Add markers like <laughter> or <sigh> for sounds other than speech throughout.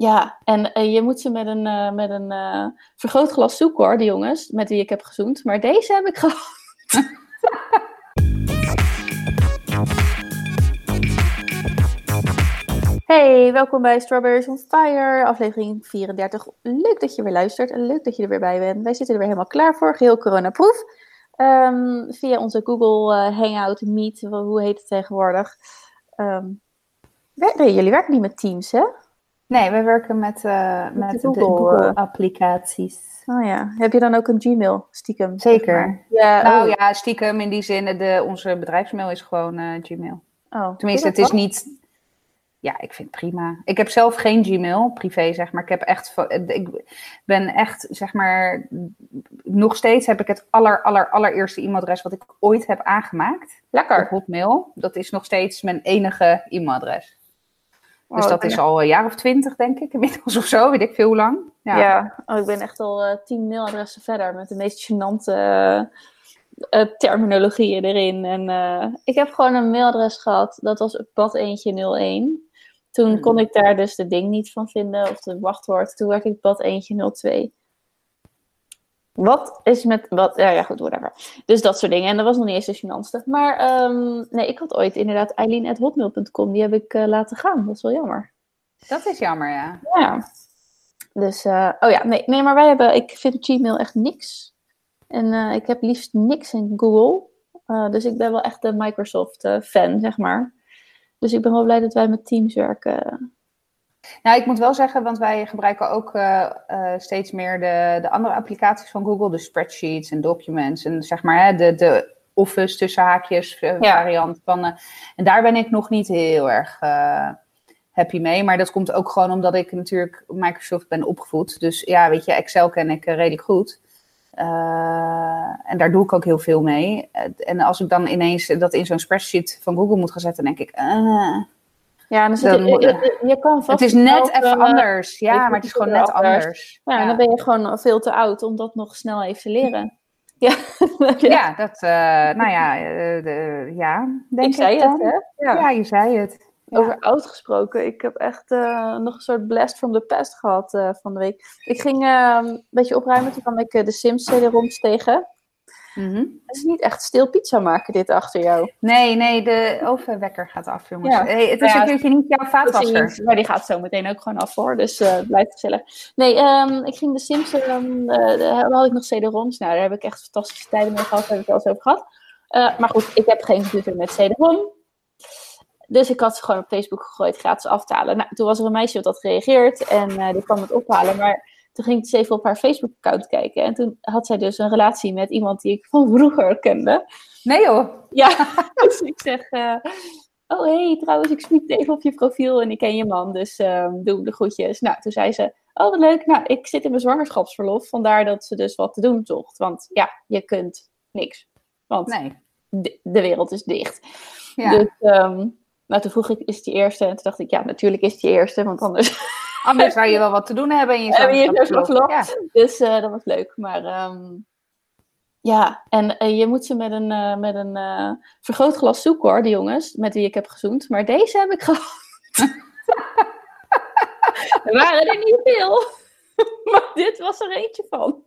Ja, en eh, je moet ze met een, eh, met een eh, vergrootglas zoeken hoor, de jongens, met wie ik heb gezoend. Maar deze heb ik <laughs> gehad. Hey, welkom bij Strawberries on Fire, aflevering 34. Leuk dat je weer luistert en leuk dat je er weer bij bent. Wij zitten er weer helemaal klaar voor, geheel coronaproof. Ehm via onze Google Hangout Meet, hoe heet het tegenwoordig. Nee, jullie werken niet met Teams, hè? Nee, we werken met, eh, met Google, eh. Google-applicaties. Oh ja, heb je dan ook een Gmail stiekem? Zeker. Ja, Nou oh. ja, stiekem in die zin, de, onze bedrijfsmail is gewoon eh, Gmail. Oh, Tenminste, het is niet... Ja, ik vind het prima. Ik heb zelf geen Gmail, privé zeg maar. Ik heb echt... Ik ben echt, zeg maar... Nog steeds heb ik het aller, aller, allereerste e-mailadres wat ik ooit heb aangemaakt. Op Lekker. Hotmail. Dat is nog steeds mijn enige e-mailadres. Dus Oh, dat is al een jaar of twintig, denk ik, <laughs> inmiddels of zo. Weet ik veel hoe lang. Ja, Oh, ik ben echt al eh, tien mailadressen verder met de meest gênante eh, terminologieën erin. En ik heb gewoon een mailadres gehad, dat was bad eentje 01. Toen Hmm. kon ik daar dus de ding niet van vinden, of de wachtwoord. Toen werd ik bad eentje 02. Wat is met... Wat, ja, ja, goed, whatever. Dus dat soort dingen. En dat was nog niet eens de gênantste. Maar ehm, nee, ik had ooit inderdaad eileen.hotmail.com. Die heb ik eh, laten gaan. Dat is wel jammer. Dat is jammer, ja. Ja. Dus, eh, oh ja, nee, nee, maar wij hebben, ik vind Gmail echt niks. En eh, ik heb liefst niks in Google. Dus ik ben wel echt de Microsoft-fan, zeg maar. Dus ik ben wel blij dat wij met Teams werken. Nou, ik moet wel zeggen, want wij gebruiken ook eh, eh, steeds meer de, de andere applicaties van Google, de spreadsheets en documents en zeg maar hè, de, de Office tussen haakjes eh, Ja. variant van. en daar ben ik nog niet heel erg happy mee, maar dat komt ook gewoon omdat ik natuurlijk Microsoft ben opgevoed. Dus ja, weet je, Excel ken ik redelijk goed. En daar doe ik ook heel veel mee. En als ik dan ineens dat in zo'n spreadsheet van Google moet gaan zetten, denk ik. Ja, dan zit Dan je, je, kan vast het is net even eh, anders. Ja, maar het is gewoon net anders. anders. Ja, en dan ben je gewoon veel te oud om dat nog snel even te leren. <laughs> Ja, <laughs> Ja, dat, eh, nou ja, de, ja, denk ik zei dan. het, hè? Ja. Ja, je zei het. Over oud gesproken, ik heb echt nog een soort blast from the past gehad eh, van de week. Ik ging eh, een beetje opruimen, toen kwam ik de Sims CD-ROMs tegen. Mhm. Het is niet echt stil pizza maken dit achter jou. Nee, nee, de ovenwekker gaat af, jongens. Ja. Hey, het is Ja, een keertje niet jouw vaatwasser. Maar die gaat zo meteen ook gewoon af hoor, dus eh blijft gezellig. Nee, ehm, ik ging de Sims, eh, daar had ik nog CD-ROMs. Nou, daar heb ik echt fantastische tijden mee gehad, daar heb ik het al eens over gehad. Eh, maar goed, ik heb geen computer met CD-ROM. Dus ik had ze gewoon op Facebook gegooid, gratis af te halen. Nou, toen was er een meisje dat had gereageerd en die kwam het ophalen. Maar toen ging ik dus even op haar Facebook-account kijken. En toen had zij dus een relatie met iemand die ik van vroeger kende. Nee joh. Ja, <laughs> dus ik zeg... eh, oh, hey, trouwens, ik smiet even op je profiel en ik ken je man, dus ehm, doe de groetjes. Nou, toen zei ze, oh, wat leuk. Nou, ik zit in mijn zwangerschapsverlof, vandaar dat ze dus wat te doen zocht. Want ja, je kunt niks. Want Nee. de, de wereld is dicht. Ja. Dus, ehm, nou, toen vroeg ik, is het je eerste? En toen dacht ik, ja, natuurlijk is het je eerste, want anders... Anders zou je <laughs> wel wat te doen hebben in je zwangerschapsverlof. zwangerschapsverlof? Dus eh, dat was leuk. Maar ehm, ja, en eh, je moet ze met een, eh, met een vergrootglas zoeken hoor, de jongens, met wie ik heb gezoend. Maar deze heb ik <laughs> gehad. er waren er niet veel. <laughs> maar dit was er eentje van.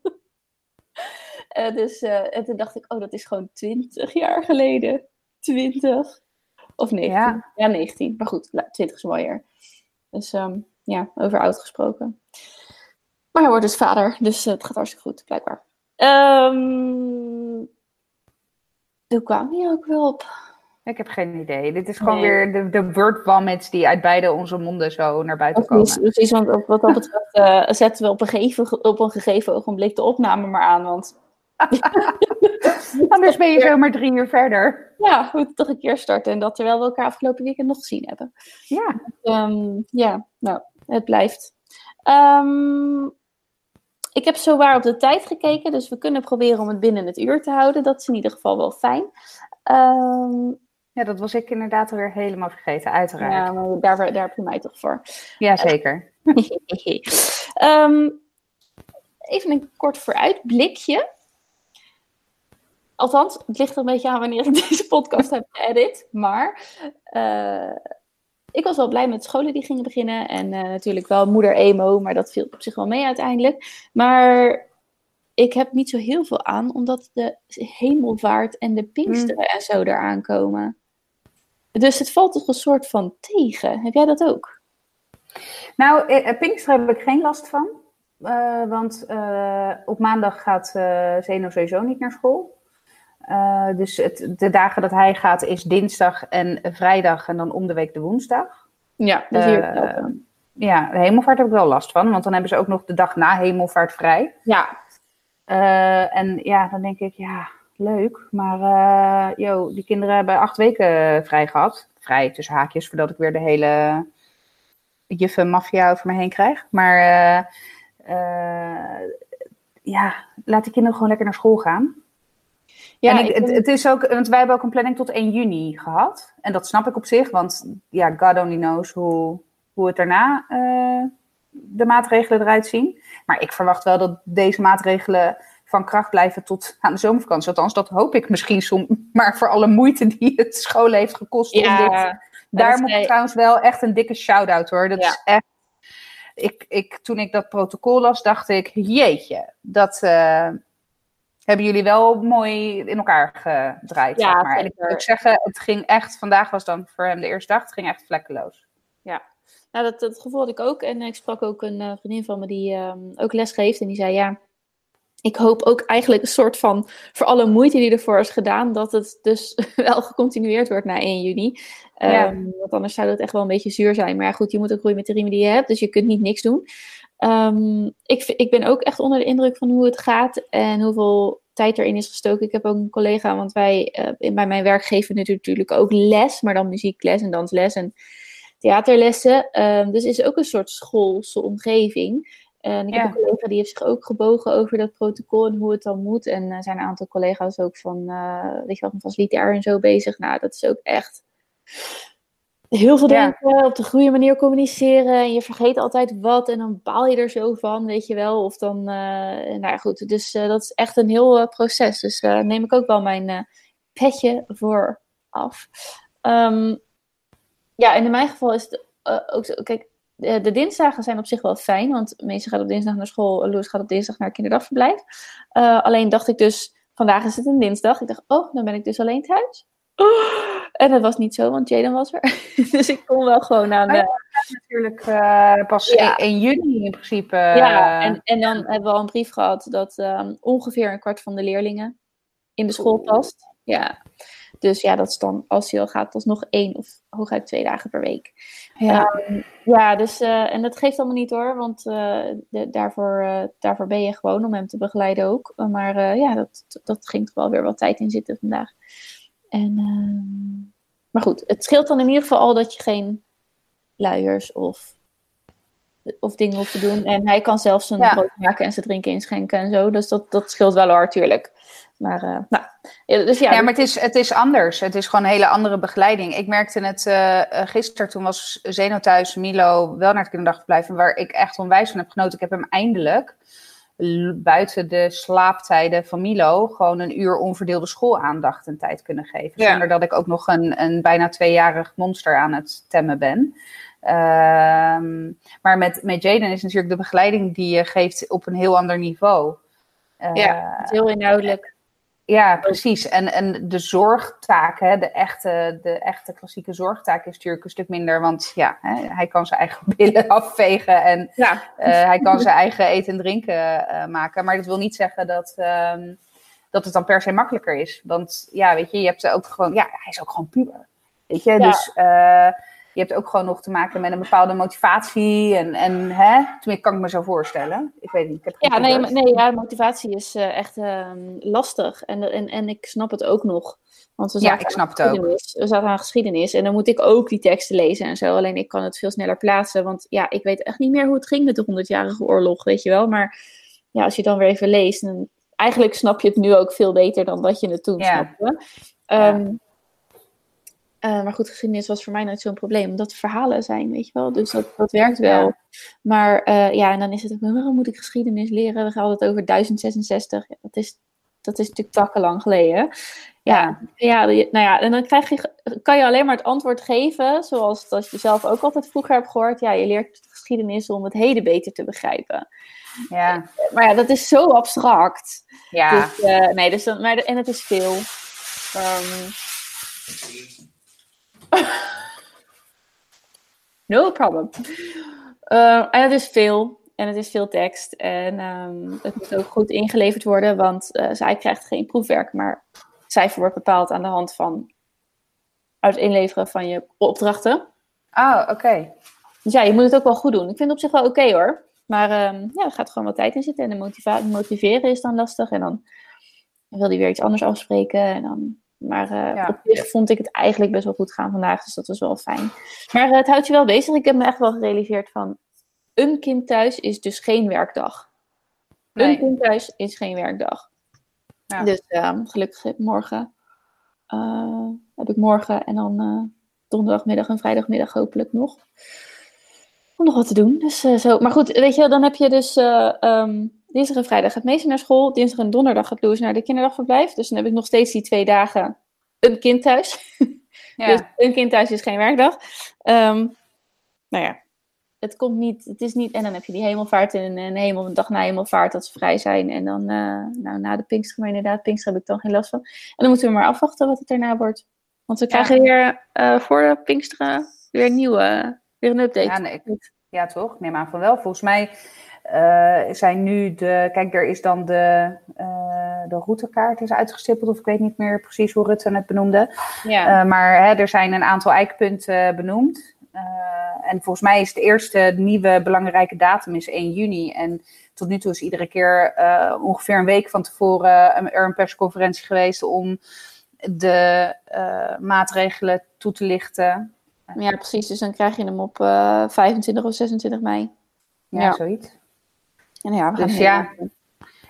Dus, en toen dacht ik, oh, dat is gewoon 20 jaar geleden. 20. Of 19. Ja, Ja. 19. Maar goed, la- 20 is mooier. Dus ehm, ja, over oud gesproken. Maar hij wordt dus vader, dus eh, het gaat hartstikke goed, blijkbaar. Ehm hoe kwam hij ook wel op? Ik heb geen idee. Dit is gewoon Nee. weer de, de word vomits die uit beide onze monden zo naar buiten komen. Precies, precies, want op- wat dat betreft <laughs> eh, zetten we op een, gegeven, op een gegeven ogenblik de opname maar aan. Want <laughs> Anders ben je zomaar drie uur verder. ja, we moeten toch een keer starten. En dat terwijl we elkaar afgelopen weekend nog gezien hebben. Ja. Ehm, ja, nou, het blijft. Ehm, ik heb zowaar op de tijd gekeken, dus we kunnen proberen om het binnen het uur te houden. Dat is in ieder geval wel fijn. Ehm, ja, dat was ik inderdaad weer helemaal vergeten, uiteraard. ja, maar daar, daar heb je mij toch voor. Ja, zeker. <laughs> Ehm, even een kort vooruitblikje. Althans, het ligt er een beetje aan wanneer ik deze podcast heb geëdit. Maar eh, ik was wel blij met scholen die gingen beginnen. En natuurlijk wel moeder emo, maar dat viel op zich wel mee uiteindelijk. Maar ik heb niet zo heel veel aan, omdat de hemelvaart en de pinksteren mm. en zo eraan komen. Dus het valt toch een soort van tegen. Heb jij dat ook? Nou, eh, Pinksteren heb ik geen last van. Uh, want uh, op maandag gaat uh, Zeno sowieso niet naar school. Dus het, de dagen dat hij gaat is dinsdag en vrijdag en dan om de week de woensdag. Ja, dat hier Ja, de hemelvaart heb ik wel last van, want dan hebben ze ook nog de dag na hemelvaart vrij. Ja. en ja, dan denk ik, ja, leuk. Maar yo, die kinderen hebben acht weken vrij gehad. Vrij tussen haakjes, voordat ik weer de hele juffen maffia over me heen krijg. Maar ja, laat die kinderen gewoon lekker naar school gaan. Ja, en het, het, is ook, want wij hebben ook een planning tot 1 juni gehad. En dat snap ik op zich, want ja, God only knows hoe, hoe het daarna uh, de maatregelen eruit zien. Maar ik verwacht wel dat deze maatregelen van kracht blijven tot aan de zomervakantie. Althans, dat hoop ik misschien soms. <laughs> Maar voor alle moeite die het school heeft gekost. Ja, om dit, daar moet ik trouwens wel echt een dikke shout-out hoor. Dat is echt ik, ik, toen ik dat protocol las, dacht ik, jeetje, dat uh, hebben jullie wel mooi in elkaar gedraaid. Ja, zeg maar. En ik moet zeggen, het ging echt, vandaag was dan voor hem de eerste dag, het ging echt vlekkeloos. Ja, nou, dat, dat gevoel had ik ook. En ik sprak ook een uh, vriendin van me die uh, ook les geeft. En die zei, ja, ik hoop ook eigenlijk een soort van, voor alle moeite die ervoor is gedaan, dat het dus <laughs> wel gecontinueerd wordt na 1 juni. Ehm, want anders zou het echt wel een beetje zuur zijn. Maar ja, goed, je moet ook groeien met de riemen die je hebt, dus je kunt niet niks doen. Um, ik, ik ben ook echt onder de indruk van hoe het gaat en hoeveel tijd erin is gestoken. Ik heb ook een collega, want wij uh, bij mijn werk geven natuurlijk ook les, maar dan muziekles en dansles en theaterlessen. Um, dus het is ook een soort schoolse omgeving. En ik heb een collega die heeft zich ook gebogen over dat protocol en hoe het dan moet. En er zijn een aantal collega's ook van, uh, weet je wel, van facilitair en zo bezig. Nou, dat is ook echt heel veel denken, op de goede manier communiceren. En je vergeet altijd wat en dan baal je er zo van, weet je wel. Of dan, uh, nou ja, goed. Dus uh, dat is echt een heel proces. Dus daar neem ik ook wel mijn petje voor af. Um, ja, en in mijn geval is het ook zo, kijk, de, de, dinsdagen zijn op zich wel fijn, want meestal gaat op dinsdag naar school, Loes gaat op dinsdag naar kinderdagverblijf. Alleen dacht ik dus, vandaag is het een dinsdag. Ik dacht, oh, dan ben ik dus alleen thuis. En dat was niet zo, want Jaden was er. <laughs> dus ik kon wel gewoon aan. De... natuurlijk uh, pas ja. 1 juni in principe. Ja, en, en dan hebben we al een brief gehad dat um, ongeveer een kwart van de leerlingen in de school past. Ja. Dus ja, dat is dan, als hij al gaat, dat is nog één of hooguit twee dagen per week. Ja, um, ja dus, uh, en dat geeft allemaal niet hoor, want uh, de, daarvoor, uh, daarvoor ben je gewoon om hem te begeleiden ook. Maar ja, dat, dat ging toch wel weer wat tijd in zitten vandaag. En, ehm, maar goed, het scheelt dan in ieder geval al dat je geen luiers of, of dingen hoeft te doen. En hij kan zelfs zijn ja. brood maken en zijn drinken inschenken en zo. Dus dat, dat scheelt wel hoor, natuurlijk. Maar, uh, nou, dus ja. ja, maar het is, het is anders. Het is gewoon een hele andere begeleiding. Ik merkte het uh, gisteren, toen was Zeno thuis, Milo wel naar het kinderdagverblijf. Waar ik echt onwijs van heb genoten. Ik heb hem eindelijk buiten de slaaptijden van Milo gewoon een uur onverdeelde schoolaandacht en tijd kunnen geven. Ja. Zonder dat ik ook nog een, een bijna tweejarig monster aan het temmen ben. Ehm, maar met, met Jaden is natuurlijk de begeleiding die je geeft op een heel ander niveau. ja, heel inhoudelijk. Ja, precies. En, en de zorgtaak, hè, de, echte, de echte klassieke zorgtaak is natuurlijk een stuk minder. Want ja, hè, hij kan zijn eigen <laughs> billen afvegen en ja. uh, hij kan zijn eigen eten en drinken uh, maken. Maar dat wil niet zeggen dat, um, dat het dan per se makkelijker is. Want ja, weet je, je hebt ook gewoon, ja, hij is ook gewoon puber. Weet je, ja. dus... Uh, je hebt ook gewoon nog te maken met een bepaalde motivatie. En, en hè? Tenminste, kan ik me zo voorstellen. Ik weet niet. Ik heb ja, nee, nee, ja, motivatie is uh, echt uh, lastig. En, en, en ik snap het ook nog. Want we ja, ik snap het ook. We zaten aan geschiedenis. En dan moet ik ook die teksten lezen en zo. Alleen ik kan het veel sneller plaatsen. Want ja, ik weet echt niet meer hoe het ging met de 100-jarige oorlog, weet je wel. Maar ja, als je dan weer even leest. Dan, eigenlijk snap je het nu ook veel beter dan dat je het toen ja. snapte. Um, ja. Uh, maar goed, geschiedenis was voor mij nooit zo'n probleem, omdat het verhalen zijn, weet je wel. Dus dat, dat werkt wel. Ja. Maar uh, ja, en dan is het ook, waarom moet ik geschiedenis leren? We gaan het over 1066. Ja, dat is dat is natuurlijk takkenlang geleden. Ja, ja. nou ja, en dan krijg je, kan je alleen maar het antwoord geven, zoals dat je zelf ook altijd vroeger hebt gehoord. Ja, je leert geschiedenis om het heden beter te begrijpen. Ja. Maar ja, dat is zo abstract. Ja. Dus, uh, nee, dus dan, maar, en het is veel. Um, <laughs> no problem. Uh, en het is veel. En het is veel tekst. En um, het moet ook goed ingeleverd worden, want uh, zij krijgt geen proefwerk, maar cijfer wordt bepaald aan de hand van uit inleveren van je opdrachten. Oh, oké. Okay. Dus ja, je moet het ook wel goed doen. Ik vind het op zich wel oké okay, hoor. Maar um, ja, er gaat gewoon wat tijd in zitten. En de motiveren is dan lastig. En dan wil hij weer iets anders afspreken. En dan, maar uh, ja. op zich vond ik het eigenlijk best wel goed gaan vandaag. Dus dat was wel fijn. Maar uh, het houdt je wel bezig. Ik heb me echt wel gerealiseerd van... Een kind thuis is dus geen werkdag. Nee. Een kind thuis is geen werkdag. Ja. Dus um, gelukkig morgen... Uh, heb ik morgen en dan donderdagmiddag en vrijdagmiddag hopelijk nog om nog wat te doen. Dus, uh, zo. Maar goed, weet je, dan heb je dus uh, um, dinsdag en vrijdag gaat meester naar school. Dinsdag en donderdag gaat Louis naar de kinderdagverblijf. Dus dan heb ik nog steeds die twee dagen een kind thuis. <laughs> Ja. dus een kind thuis is geen werkdag. Um, nou ja, het komt niet, het is niet... En dan heb je die hemelvaart en een hemel, een dag na hemelvaart dat ze vrij zijn. En dan, uh, nou, na de Pinkster, maar inderdaad, Pinkster heb ik dan geen last van. En dan moeten we maar afwachten wat het daarna wordt. Want we krijgen ja. weer voor de Pinksteren weer nieuwe Weer een update. Ja, nee, ja toch? Ik neem aan van wel. Volgens mij zijn nu de. Kijk, er is dan de, uh, de routekaart is uitgestippeld. Of ik weet niet meer precies hoe Rutte het benoemde. Ja. Uh, maar hè, er zijn een aantal eikpunten benoemd. en volgens mij is de eerste nieuwe belangrijke datum is 1 juni. En tot nu toe is iedere keer ongeveer een week van tevoren er een persconferentie geweest om de maatregelen toe te lichten. Ja, precies. Dus dan krijg je hem op uh, 25 of 26 mei. Ja, ja. zoiets. En ja, we gaan dus ja,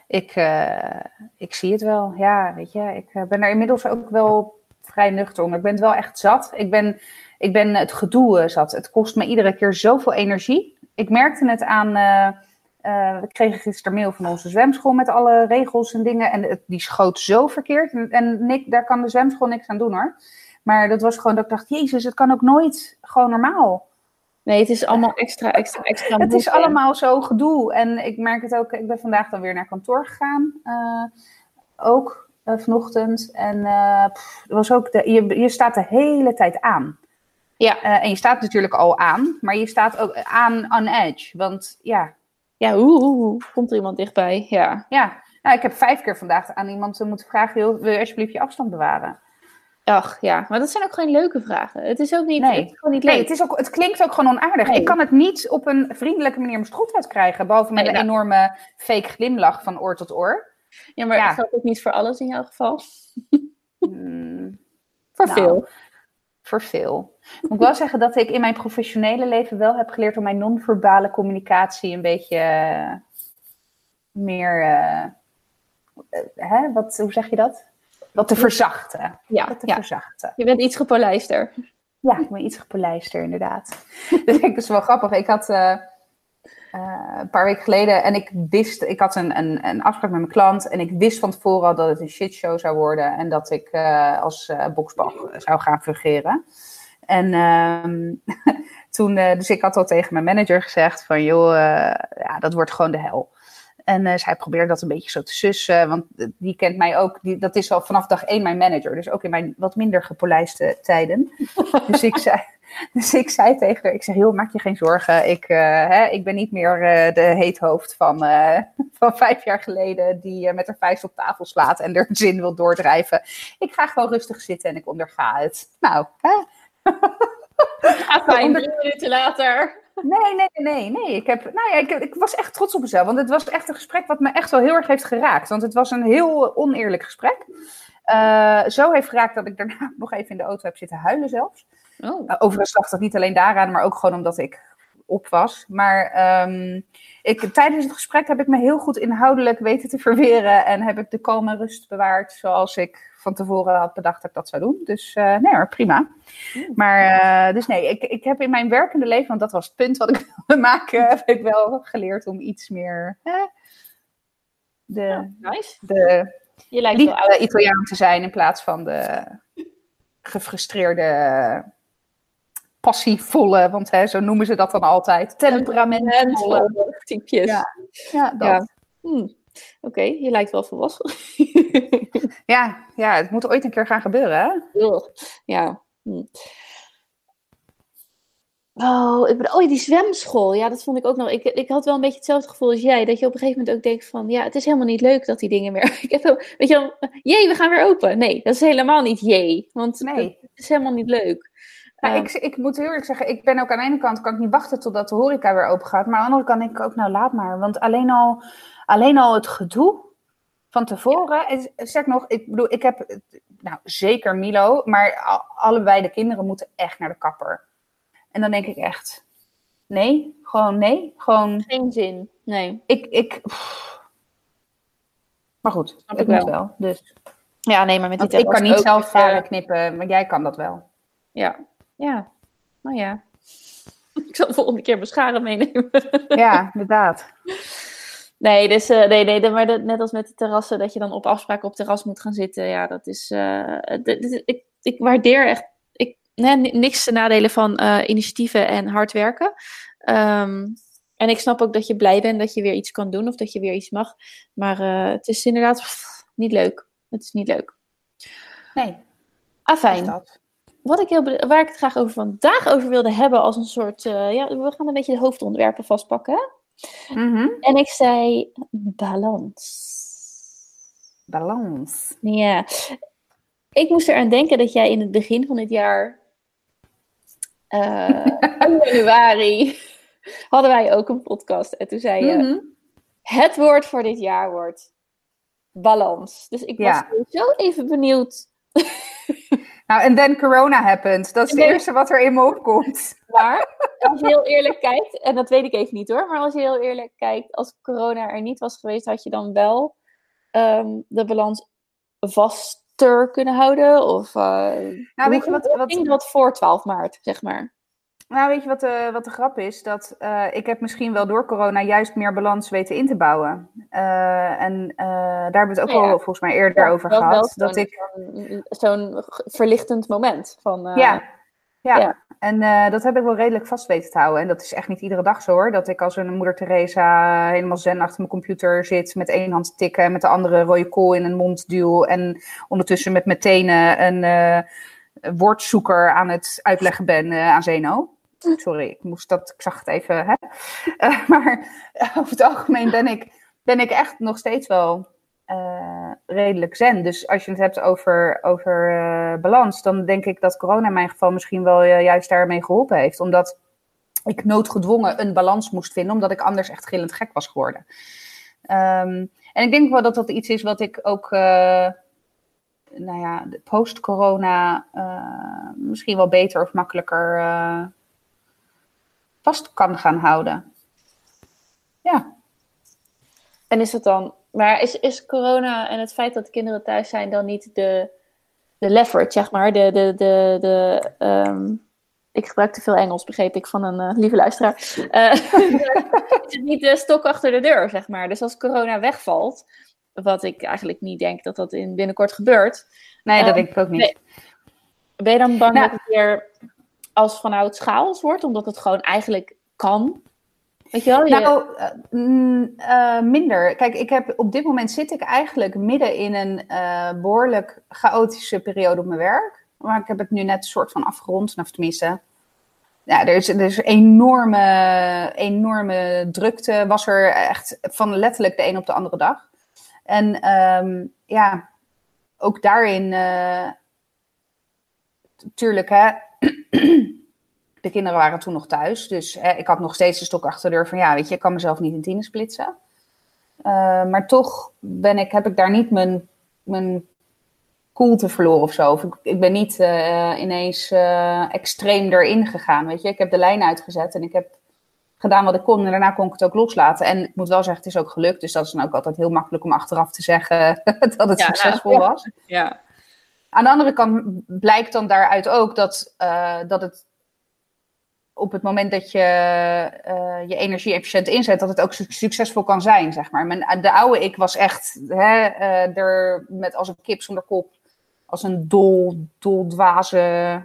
ik, uh, ik zie het wel. Ja, weet je, ik ben er inmiddels ook wel vrij nuchter om. Ik ben het wel echt zat. Ik ben, ik ben het gedoe zat. Het kost me iedere keer zoveel energie. Ik merkte het aan. Uh, we kregen gisteren mail van onze zwemschool met alle regels en dingen. En het, die schoot zo verkeerd. En, en Nick, daar kan de zwemschool niks aan doen hoor. Maar dat was gewoon dat ik dacht, jezus, het kan ook nooit gewoon normaal. Nee, het is allemaal extra, extra, extra. Het is allemaal zo gedoe. En ik merk het ook, ik ben vandaag dan weer naar kantoor gegaan. Uh, ook uh, vanochtend. En uh, pff, was ook de, je, je staat de hele tijd aan. Ja. en je staat natuurlijk al aan, maar je staat ook aan on edge. Want ja. Ja, hoe komt er iemand dichtbij? Ja. Ja. Nou, ik heb vijf keer vandaag aan iemand moeten vragen: wil je alsjeblieft je afstand bewaren? Ach ja, maar dat zijn ook geen leuke vragen. Het is ook niet, nee. het is gewoon niet leuk. Nee, het, is ook, het klinkt ook gewoon onaardig. Nee. Ik kan het niet op een vriendelijke manier mijn strot uitkrijgen. Behalve met nee, een nou. enorme fake glimlach van oor tot oor. Ja, maar ja. dat geldt ook niet voor alles in jouw geval. Hmm, voor nou, veel. Voor veel. Moet ik wel zeggen dat ik in mijn professionele leven wel heb geleerd om mijn non-verbale communicatie een beetje uh, meer. Uh, hè? Wat, hoe zeg je dat? Wat te verzachten. Ja, wat te ja. verzachten. Je bent iets gepolijster. Ja, ik ben iets gepolijster, inderdaad. <laughs> dus ik is wel grappig. Ik had uh, uh, een paar weken geleden en ik wist, ik had een, een, een afspraak met mijn klant en ik wist van tevoren al dat het een shitshow zou worden en dat ik uh, als uh, boksbal zou gaan fungeren. En um, <laughs> toen, dus ik had al tegen mijn manager gezegd van joh, ja, dat wordt gewoon de hel. En uh, zij probeerde dat een beetje zo te sussen, want die kent mij ook. Die, dat is al vanaf dag één mijn manager, dus ook in mijn wat minder gepolijste tijden. <laughs> dus, ik zei, dus ik zei tegen haar, ik zeg, joh, maak je geen zorgen. Ik, uh, hè, ik ben niet meer uh, de heethoofd van, <laughs> van vijf jaar geleden die met haar vuist op tafel slaat en er zin wil doordrijven. Ik ga gewoon rustig zitten en ik onderga het. Nou, hè? <laughs> Ga fijn, drie minuten later. Nee, nee, nee, nee. Ik, heb, nou ja, ik, ik, was echt trots op mezelf. Want het was echt een gesprek wat me echt wel heel erg heeft geraakt. Want het was een heel oneerlijk gesprek. Uh, zo heeft geraakt dat ik daarna <laughs> nog even in de auto heb zitten huilen zelfs. Oh. Uh, overigens lag dat niet alleen daaraan, maar ook gewoon omdat ik op was. Maar um, ik, tijdens het gesprek heb ik me heel goed inhoudelijk weten te verweren. En heb ik de kalme en rust bewaard zoals ik van tevoren had bedacht dat ik dat zou doen. Dus uh, nee prima. Maar uh, dus nee, ik, ik heb in mijn werkende leven, want dat was het punt wat ik <laughs> wilde maken, heb ik wel geleerd om iets meer... de, nice. de Je lijkt eh, Italiaan te zijn in plaats van de gefrustreerde, passievolle, want hè, zo noemen ze dat dan altijd, temperamentvolle. Typjes. Ja. Ja, dat. Ja. Hm. Oké, je lijkt wel volwassen. <laughs> Ja, ja, het moet ooit een keer gaan gebeuren, hè? Ja. Hm. Oh, ik bedoel, oh, die zwemschool. Ja, dat vond ik ook nog. Ik, ik had wel een beetje hetzelfde gevoel als jij. Dat je op een gegeven moment ook denkt van... Ja, het is helemaal niet leuk dat die dingen weer... <laughs> Ik heb, weet je wel, jee, we gaan weer open. Nee, dat is helemaal niet jee. Want Nee. het is helemaal niet leuk. Nou, Eh, ik, ik moet heel eerlijk zeggen, ik ben ook aan de ene kant kan ik niet wachten totdat de horeca weer open gaat. Maar aan de andere kant denk ik ook, nou laat maar. Want alleen al, alleen al het gedoe van tevoren. is- Zeg nog, ik bedoel, ik heb nou, zeker Milo, maar allebei de kinderen moeten echt naar de kapper. En dan denk ik echt, nee, gewoon nee. Gewoon, Geen zin. Nee. ik, ik, pff. Maar goed, Snap ik moet wel. wel. Dus. Ja, nee, maar met die ik kan niet zelf dus, varen eh, knippen, maar jij kan dat wel. Ja. Ja. Nou ja. Ik zal de volgende keer mijn scharen meenemen. Ja, inderdaad. Nee, dus, eh, nee, nee, maar dat- net als met de terrassen, dat je dan op afspraken op terras moet gaan zitten. Ja, dat is. eh, ik, ik waardeer echt. Ik, nee, niks te nadelen van eh, initiatieven en hard werken. Ehm, en ik snap ook dat je blij bent dat je weer iets kan doen of dat je weer iets mag. Maar het is inderdaad pff, niet leuk. Het is niet leuk. Nee, Afijn. Wat ik heel, waar ik het graag over vandaag over wilde hebben als een soort. eh, ja, we gaan een beetje de hoofdonderwerpen vastpakken. Mhm. En ik zei balans. Balans. Ja, ik moest eraan denken dat jij in het begin van dit jaar, eh, <laughs> in januari, hadden wij ook een podcast. En toen zei je, Mhm. het woord voor dit jaar wordt balans. Dus ik was Ja. zo even benieuwd <laughs> Nou, en then corona happened. Dat is het eerste wat er in me opkomt. Maar <laughs> als je heel eerlijk kijkt, en dat weet ik even niet hoor, maar als je heel eerlijk kijkt, als corona er niet was geweest, had je dan wel ehm, de balans vaster kunnen houden? Of, eh, Nou, weet je hoe- wat- wat- voor 12 maart, zeg maar? Nou, weet je wat de, wat de grap is? Dat eh, ik heb misschien wel door corona juist meer balans weten in te bouwen. Eh, en eh, daar hebben we het ook ja. al volgens mij eerder over wel gehad. zo'n- Dat ik, zo'n- Zo'n verlichtend moment. Van, ja, ja. En dat heb ik wel redelijk vast weten te houden. En dat is echt niet iedere dag zo hoor. Dat ik als een moeder Teresa helemaal zen achter mijn computer zit. Met één hand tikken. Met de andere rode kool in een mond duw. En ondertussen met mijn tenen een woordzoeker aan het uitleggen ben aan Zeno. Sorry, ik, moest dat, ik zag het even. Hè? <laughs> Eh, maar over het algemeen ben ik, ben ik echt nog steeds wel eh, redelijk zen. Dus als je het hebt over, over eh, balans, dan denk ik dat corona in mijn geval misschien wel eh, juist daarmee geholpen heeft. Omdat ik noodgedwongen een balans moest vinden, omdat ik anders echt gillend gek was geworden. Ehm, en ik denk wel dat dat iets is wat ik ook, eh, nou ja, post-corona eh, misschien wel beter of makkelijker eh, vast kan gaan houden. Ja. En is dat dan... Maar is, is corona en het feit dat de kinderen thuis zijn dan niet de, de leverage, zeg maar? De, de, de, de, ehm, ik gebruik te veel Engels, begreep ik van een eh, lieve luisteraar. Eh, <laughs> is het niet de stok achter de deur, zeg maar? Dus als corona wegvalt, wat ik eigenlijk niet denk dat dat in binnenkort gebeurt, Nee, dat Eh, denk ik ook niet. ben je dan bang Nou. dat het weer als vanuit schaals wordt, omdat het gewoon eigenlijk kan? Weet je wel? Je- Nou, eh, mm, eh, minder. Kijk, ik heb, op dit moment zit ik eigenlijk midden in een eh, behoorlijk chaotische periode op mijn werk. Maar ik heb het nu net een soort van afgerond. Of tenminste, ja, er is, er is enorme, enorme drukte. Was er echt van letterlijk de een op de andere dag. En ehm, ja, ook daarin, tuurlijk hè, <clears throat> de kinderen waren toen nog thuis. Dus hè, ik had nog steeds de stok achter de deur van ja, weet je, ik kan mezelf niet in tienen splitsen. Eh, maar toch ben ik, heb ik daar niet mijn, mijn koelte verloren of zo. Of ik, ik ben niet eh, ineens eh, extreem erin gegaan, weet je. Ik heb de lijn uitgezet en ik heb gedaan wat ik kon. En daarna kon ik het ook loslaten. En ik moet wel zeggen, het is ook gelukt. Dus dat is dan ook altijd heel makkelijk om achteraf te zeggen <laughs> dat het Ja, nou, succesvol ja. was. ja. Aan de andere kant blijkt dan daaruit ook dat, eh, dat het op het moment dat je uh, je energie efficiënt inzet, dat het ook succesvol kan zijn, zeg maar. Mijn, de oude ik was echt hè, uh, er met als een kip zonder kop, als een dol, doldwaze,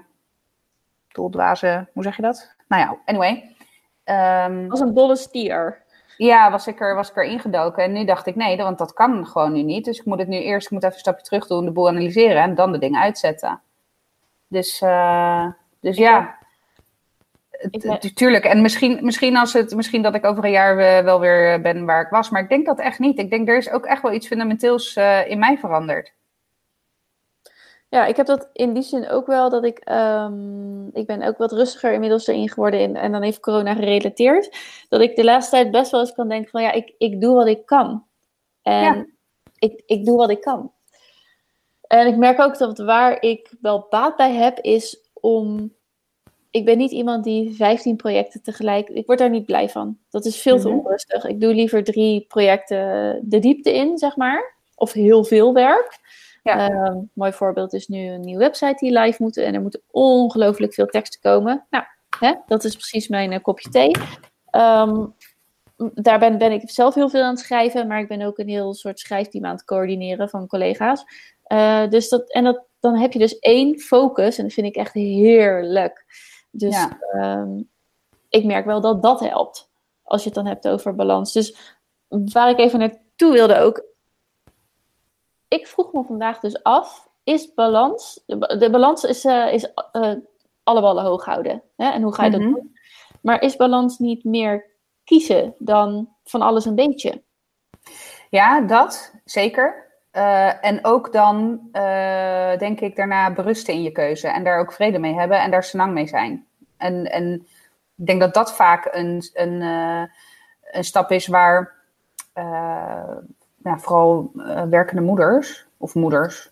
doldwaze, hoe zeg je dat? Nou ja, anyway. Um, als een dolle stier. Ja, was ik, er, was ik er ingedoken. En nu dacht ik, nee, want dat kan gewoon nu niet. Dus ik moet het nu eerst, ik moet even een stapje terug doen, de boel analyseren en dan de dingen uitzetten. Dus, uh, dus ja, Tuurlijk, en misschien, misschien, als het, misschien dat ik over een jaar uh, wel weer ben waar ik was, maar ik denk dat echt niet. Ik denk er is ook echt wel iets fundamenteels uh, in mij veranderd. Ja, ik heb dat in die zin ook wel dat ik, um, ik ben ook wat rustiger inmiddels erin geworden in, en dan heeft corona gerelateerd. Dat ik de laatste tijd best wel eens kan denken van ja, ik, ik doe wat ik kan. En ja. ik, ik doe wat ik kan. En ik merk ook dat waar ik wel baat bij heb, is om ik ben niet iemand die 15 projecten tegelijk. Ik word daar niet blij van. Dat is veel te mhm. onrustig. Ik doe liever drie projecten de diepte in, zeg maar. Of heel veel werk. Ja. Uh, mooi voorbeeld is nu een nieuwe website die live moet. En er moeten ongelooflijk veel teksten komen. Nou, hè, dat is precies mijn uh, kopje thee. Um, daar ben, ben, ik zelf heel veel aan het schrijven. Maar ik ben ook een heel soort schrijfteam aan het coördineren van collega's. Uh, dus dat, en dat, dan heb je dus één focus. En dat vind ik echt heerlijk. Dus ja. Ehm, ik merk wel dat dat helpt. Als je het dan hebt over balans. Dus waar ik even naartoe wilde ook. Ik vroeg me vandaag dus af. Is balans. De, balans is, uh, is uh, alle ballen hoog houden. Hè? En hoe ga je dat mhm. doen? Maar is balans niet meer kiezen dan van alles een beetje? Ja, dat zeker. Uh, en ook dan, denk ik, daarna berusten in je keuze. En daar ook vrede mee hebben en daar senang mee zijn. En, en ik denk dat dat vaak een, een, een stap is waar nou, vooral werkende moeders of moeders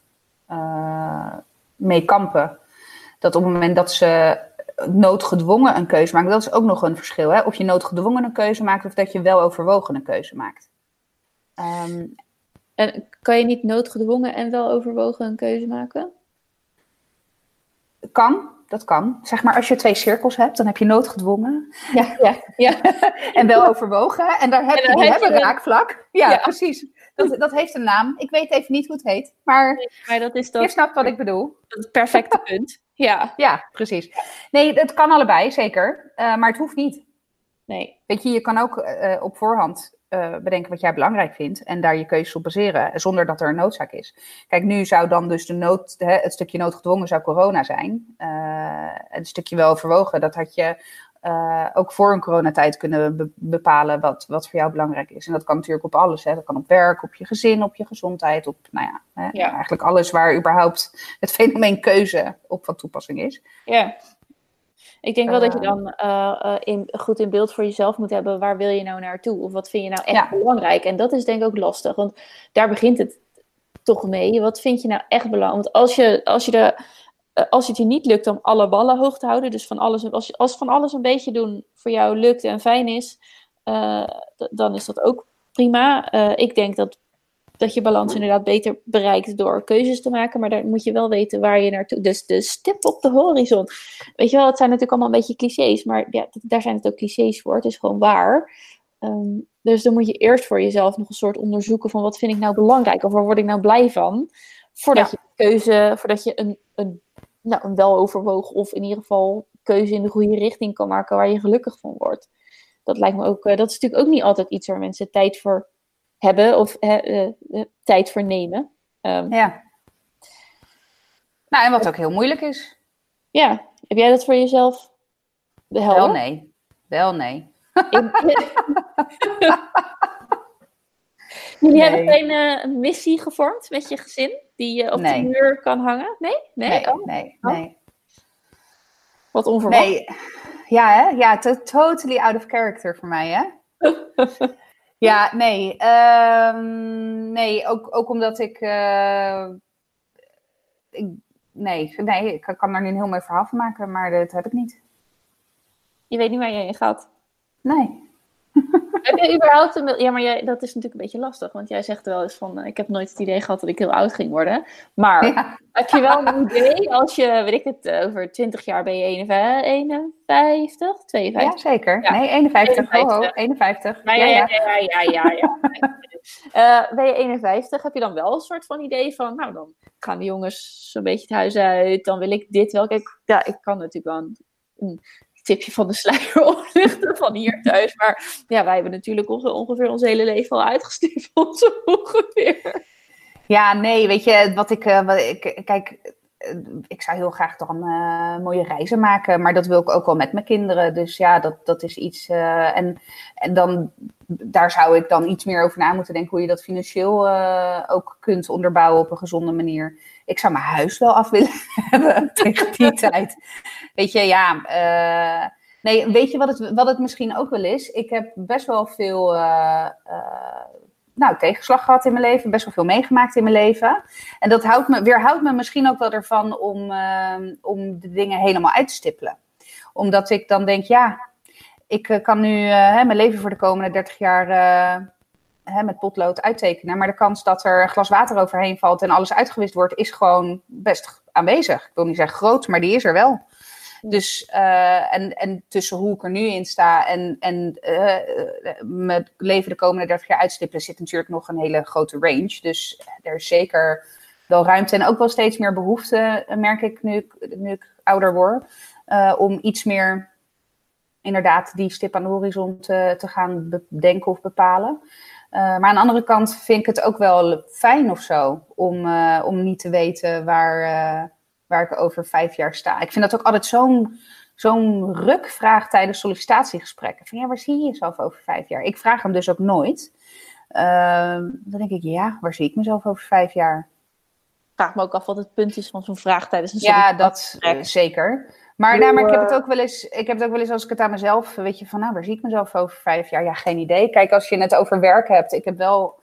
mee kampen. Dat op het moment dat ze noodgedwongen een keuze maken, dat is ook nog een verschil. Hè? Of je noodgedwongen een keuze maakt of dat je wel overwogen een keuze maakt. Um, en kan je niet noodgedwongen en wel overwogen een keuze maken? Kan, dat kan. Zeg maar, als je twee cirkels hebt, dan heb je noodgedwongen. Ja, ja, ja. <laughs> en wel overwogen. En daar heb je, een raakvlak. Ja, precies. Dat, dat heeft een naam. Ik weet even niet hoe het heet. Maar, maar dat is je snapt wat ik bedoel. Het perfecte punt. Ja. Ja, precies. Nee, het kan allebei, zeker. Uh, maar het hoeft niet. Nee. Weet je, je kan ook uh, op voorhand uh, bedenken wat jij belangrijk vindt en daar je keuzes op baseren, zonder dat er een noodzaak is. Kijk, nu zou dan dus de nood, hè, het stukje noodgedwongen zou corona zijn. Uh, het stukje wel overwogen, dat had je uh, ook voor een coronatijd kunnen be bepalen wat, wat voor jou belangrijk is. En dat kan natuurlijk op alles. Hè. Dat kan op werk, op je gezin, op je gezondheid, op nou ja, hè, ja. eigenlijk alles waar überhaupt het fenomeen keuze op van toepassing is. Ja. Ik denk wel dat je dan uh, in, goed in beeld voor jezelf moet hebben. Waar wil je nou naartoe? Of wat vind je nou echt belangrijk? En dat is denk ik ook lastig. Want daar begint het toch mee. Wat vind je nou echt belangrijk? Want als je, als je de als het je niet lukt om alle ballen hoog te houden, dus van alles, als, je, als van alles een beetje doen voor jou lukt en fijn is, uh, dan is dat ook prima. Uh, ik denk dat dat je balans inderdaad beter bereikt door keuzes te maken. Maar daar moet je wel weten waar je naartoe. Dus de stip op de horizon. Weet je wel, het zijn natuurlijk allemaal een beetje clichés. Maar ja, daar zijn het ook clichés voor. Het is gewoon waar. Um, dus dan moet je eerst voor jezelf nog een soort onderzoeken van wat vind ik nou belangrijk of waar word ik nou blij van. Voordat je keuze, voordat je een, een, nou, een weloverwogen of in ieder geval keuze in de goede richting kan maken waar je gelukkig van wordt. Dat lijkt me ook, uh, dat is natuurlijk ook niet altijd iets waar mensen tijd voor hebben of uh, tijd voor nemen. Um, ja. Nou, en wat ook heel moeilijk is. Ja, heb jij dat voor jezelf behelpen? Wel nee. Wel nee. <laughs> <laughs> Jullie nee. hebben geen uh, missie gevormd met je gezin die je op nee. de muur kan hangen? Nee? Nee, nee. Oh. nee, oh. nee. Wat onverwacht. Nee. Ja, hè? Ja, totally out of character voor mij, hè? <laughs> Ja, nee. Um, nee, ook, ook omdat ik, uh, ik. nee, nee, ik kan daar nu een heel mooi verhaal van maken, maar dat heb ik niet. Je weet niet waar je in gaat? Nee. <laughs> heb je überhaupt een... Ja, maar jij, dat is natuurlijk een beetje lastig. Want jij zegt wel eens van... Ik heb nooit het idee gehad dat ik heel oud ging worden. Maar heb je wel een idee als je... Weet ik het, over 20 jaar ben je 51, 52? Ja, zeker. Nee, 51. 51. 51. ja, ja, ja. ja, ja, ja, uh, <laughs> ben je 51? Heb je dan wel een soort van idee van... Nou, dan gaan de jongens zo'n beetje het huis uit. Dan wil ik dit wel. Kijk, ja, ik kan natuurlijk wel een tipje van de sluier oplichten <laughs> van hier thuis. Maar ja, wij hebben natuurlijk ongeveer ons hele leven al uitgestippeld, <laughs> ongeveer. Ja, nee, weet je, wat ik, uh, wat ik kijk, eh, ik zou heel graag dan uh, mooie reizen maken, maar dat wil ik ook wel met mijn kinderen. Dus ja, dat, dat is iets. En, en dan, daar zou ik dan iets meer over na moeten denken hoe je dat financieel ook kunt onderbouwen op een gezonde manier. Ik zou mijn huis wel af willen <laughs> hebben tegen die <laughs> tijd. Weet je, ja. Uh, nee, weet je wat het, wat het misschien ook wel is? Ik heb best wel veel uh, uh, nou, tegenslag gehad in mijn leven. Best wel veel meegemaakt in mijn leven. En dat houdt me, weerhoudt me misschien ook wel ervan om, om de dingen helemaal uit te stippelen. Omdat ik dan denk, ja, ik kan nu hè, mijn leven voor de komende 30 jaar hè, met potlood uittekenen. Maar de kans dat er een glas water overheen valt en alles uitgewist wordt, is gewoon best aanwezig. Ik wil niet zeggen groot, maar die is er wel. Dus, uh, en, en tussen hoe ik er nu in sta en, en uh, mijn leven de komende 30 jaar uitstippelen, zit natuurlijk nog een hele grote range. Dus er is zeker wel ruimte en ook wel steeds meer behoefte, merk ik nu ik, nu ik ouder word, uh, om iets meer inderdaad die stip aan de horizon te, te gaan bedenken of bepalen. Uh, maar aan de andere kant vind ik het ook wel fijn of zo om, uh, om niet te weten waar, uh, waar ik over vijf jaar sta. Ik vind dat ook altijd zo'n zo'n rukvraag tijdens sollicitatiegesprekken. Van ja, waar zie je jezelf over vijf jaar? Ik vraag hem dus ook nooit. Ehm, dan denk ik, ja, waar zie ik mezelf over vijf jaar? Ik vraag me ook af wat het punt is van zo'n vraag tijdens een Ja, dat zeker. Maar, nou, maar ik heb het ook wel eens, ik heb het ook wel eens als ik het aan mezelf, weet je, van nou, waar zie ik mezelf over vijf jaar? Ja, geen idee. Kijk, als je het over werk hebt, ik heb wel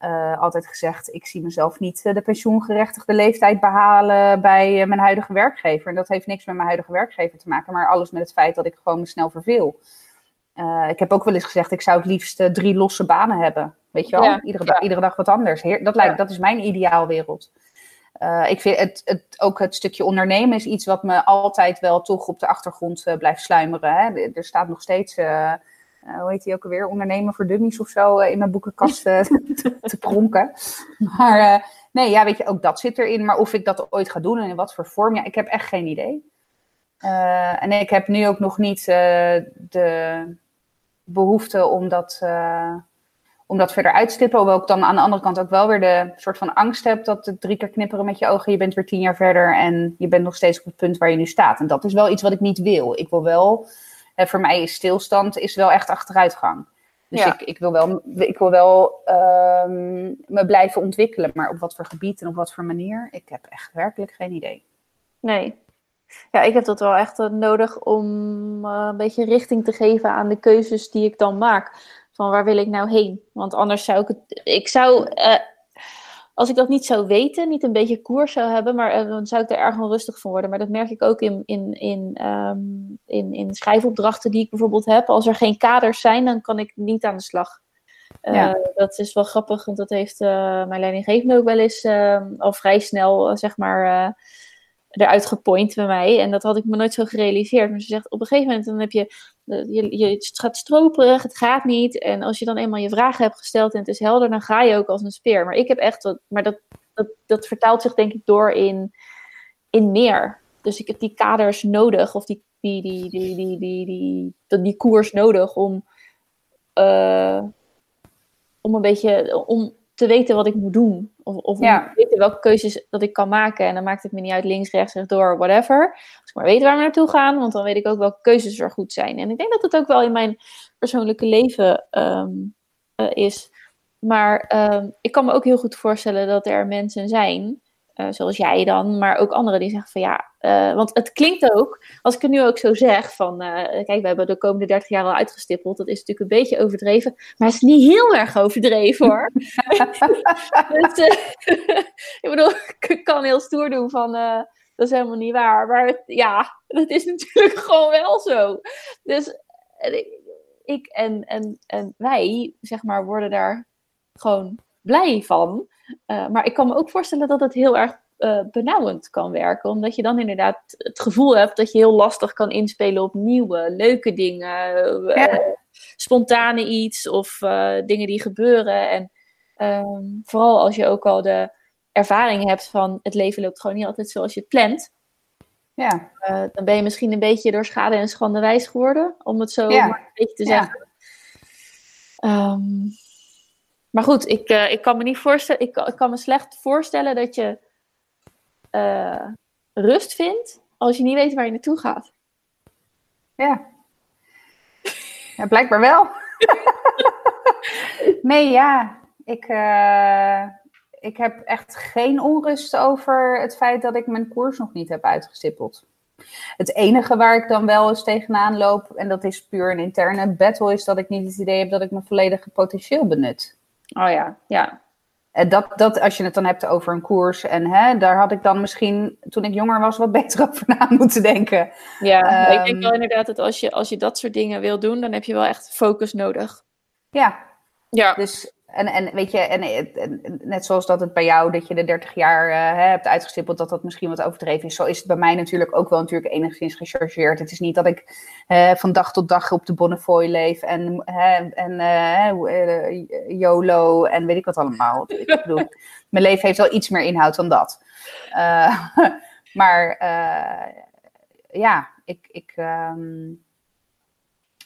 uh, altijd gezegd, ik zie mezelf niet uh, de pensioengerechtigde leeftijd behalen bij uh, mijn huidige werkgever. En dat heeft niks met mijn huidige werkgever te maken, maar alles met het feit dat ik gewoon me snel verveel. ik heb ook wel eens gezegd, ik zou het liefst drie losse banen hebben. Weet je wel? Ja, iedere, ja. iedere dag wat anders. Heer, dat, lijkt, ja. dat is mijn ideaalwereld. Uh, ik vind het, het, ook het stukje ondernemen is iets wat me altijd wel toch op de achtergrond uh, blijft sluimeren. Hè. Er staat nog steeds, uh, hoe heet die ook alweer, ondernemen voor dummies of zo in mijn boekenkast te, <laughs> te, pronken. Maar nee, ja, weet je, ook dat zit erin. Maar of ik dat ooit ga doen en in wat voor vorm, ja, ik heb echt geen idee. en ik heb nu ook nog niet de behoefte om dat om dat verder uit te stippen. Hoewel ik dan aan de andere kant ook wel weer de soort van angst heb dat het drie keer knipperen met je ogen. Je bent weer tien jaar verder en je bent nog steeds op het punt waar je nu staat. En dat is wel iets wat ik niet wil. Ik wil wel, hè, voor mij is stilstand is wel echt achteruitgang. Dus ja. ik, ik wil wel, ik wil wel um, me blijven ontwikkelen. Maar op wat voor gebied en op wat voor manier, ik heb echt werkelijk geen idee. Nee. Ja, ik heb dat wel echt nodig om uh, een beetje richting te geven aan de keuzes die ik dan maak van waar wil ik nou heen? Want anders zou ik het. Ik zou. Uh, als ik dat niet zou weten, niet een beetje koers zou hebben, maar uh, dan zou ik er erg onrustig van worden. Maar dat merk ik ook in, in, in, um, in, in schrijfopdrachten die ik bijvoorbeeld heb. Als er geen kaders zijn, dan kan ik niet aan de slag. Uh, ja. Dat is wel grappig, want dat heeft mijn leidinggevende ook wel eens ehm, al vrij snel, zeg maar eruit gepoint bij mij. En dat had ik me nooit zo gerealiseerd. Maar ze zegt, op een gegeven moment dan heb je, je, je het gaat stroperig, het gaat niet. En als je dan eenmaal je vragen hebt gesteld en het is helder, dan ga je ook als een speer. Maar ik heb echt, wat, maar dat, dat, dat vertaalt zich denk ik door in, in meer. Dus ik heb die kaders nodig, of die, die, die, die, die, die, die, die, koers nodig om, uh, om een beetje, om, te weten wat ik moet doen. Of, of ja. weten welke keuzes dat ik kan maken. En dan maakt het me niet uit links, rechts, rechtdoor, whatever. Als ik maar weet waar we naartoe gaan, want dan weet ik ook welke keuzes er goed zijn. En ik denk dat het ook wel in mijn persoonlijke leven um, uh, is. Maar um, ik kan me ook heel goed voorstellen dat er mensen zijn uh, zoals jij dan, maar ook anderen die zeggen van ja, uh, want het klinkt ook, als ik het nu ook zo zeg, van uh, kijk, we hebben de komende 30 jaar al uitgestippeld, dat is natuurlijk een beetje overdreven, maar het is niet heel erg overdreven hoor. <laughs> dus, <laughs> ik bedoel, ik kan heel stoer doen van dat is helemaal niet waar, maar het, ja, dat is natuurlijk <laughs> gewoon wel zo. Dus ik en, en, en wij, zeg maar, worden daar gewoon blij van. Uh, maar ik kan me ook voorstellen dat het heel erg uh, benauwend kan werken. Omdat je dan inderdaad het gevoel hebt dat je heel lastig kan inspelen op nieuwe, leuke dingen. Uh, spontane iets of dingen die gebeuren. En um, vooral als je ook al de ervaring hebt van het leven loopt gewoon niet altijd zoals je het plant. Ja. Uh, dan ben je misschien een beetje door schade en schande wijs geworden, om het zo Ja. maar een beetje te zeggen. Ehm, maar goed, ik, uh, ik kan me niet voorstellen, ik, ik, kan me slecht voorstellen dat je uh, rust vindt als je niet weet waar je naartoe gaat. Ja. Ja, blijkbaar wel. <laughs> nee, ja. Ik, uh, ik heb echt geen onrust over het feit dat ik mijn koers nog niet heb uitgestippeld. Het enige waar ik dan wel eens tegenaan loop, en dat is puur een interne battle, is dat ik niet het idee heb dat ik mijn volledige potentieel benut. Oh ja, ja. En dat, dat, als je het dan hebt over een koers, en hè, daar had ik dan misschien, toen ik jonger was, wat <laughs> beter over na moeten denken. Ja, um, ik denk wel inderdaad dat als je, als je dat soort dingen wil doen, dan heb je wel echt focus nodig. Ja. Ja. Dus en, en weet je, en, en, net zoals dat het bij jou, dat je de 30 jaar uh, hebt uitgestippeld, dat dat misschien wat overdreven is. Zo is het bij mij natuurlijk ook wel natuurlijk enigszins gechargeerd. Het is niet dat ik uh, van dag tot dag op de Bonnefoy leef en, uh, en YOLO en weet ik wat allemaal. ik <laughs> bedoel, mijn leven heeft wel iets meer inhoud dan dat. <laughs> maar ja, ik, ik, um,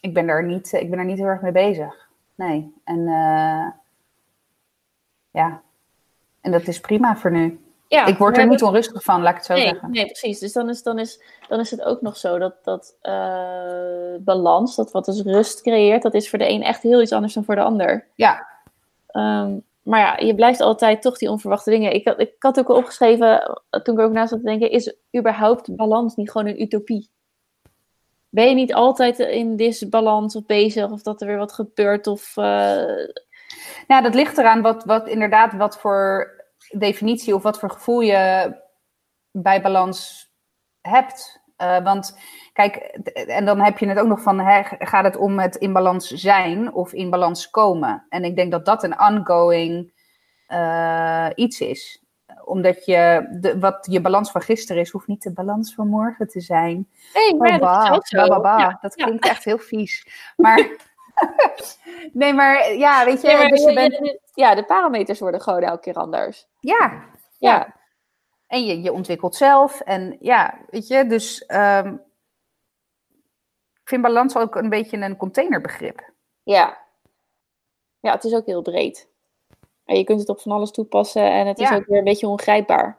ik, ben daar niet, ik ben daar niet heel erg mee bezig. Nee, en ja, en dat is prima voor nu. Ja, ik word er niet onrustig van, laat ik het zo nee, zeggen. Nee, precies. Dus dan is, dan is, dan is het ook nog zo dat, dat uh, balans, dat wat dus rust creëert, dat is voor de een echt heel iets anders dan voor de ander. Ja. Um, maar ja, je blijft altijd toch die onverwachte dingen. Ik had, ik had ook al opgeschreven, toen ik ook naast zat te denken, is überhaupt balans niet gewoon een utopie? Ben je niet altijd in disbalans of bezig, of dat er weer wat gebeurt, of... Uh, ja, dat ligt eraan wat, wat inderdaad wat voor definitie of wat voor gevoel je bij balans hebt. Uh, want kijk, en dan heb je het ook nog van, hè, gaat het om het in balans zijn of in balans komen? En ik denk dat dat een ongoing uh, iets is. Omdat je, de, wat je balans van gisteren is, hoeft niet de balans van morgen te zijn. Nee, maar ba, dat. Ja, dat ja. klinkt echt heel vies. Maar... <laughs> <laughs> nee, maar ja, weet je, Nee, dus je je- bent... je- ja, de parameters worden gewoon elke keer anders. Ja, Ja, En je, je ontwikkelt zelf. En ja, weet je, dus ehm, ik vind balans ook een beetje een containerbegrip. ja. Ja, het is ook heel breed. En je kunt het op van alles toepassen en het is ook weer een beetje ongrijpbaar.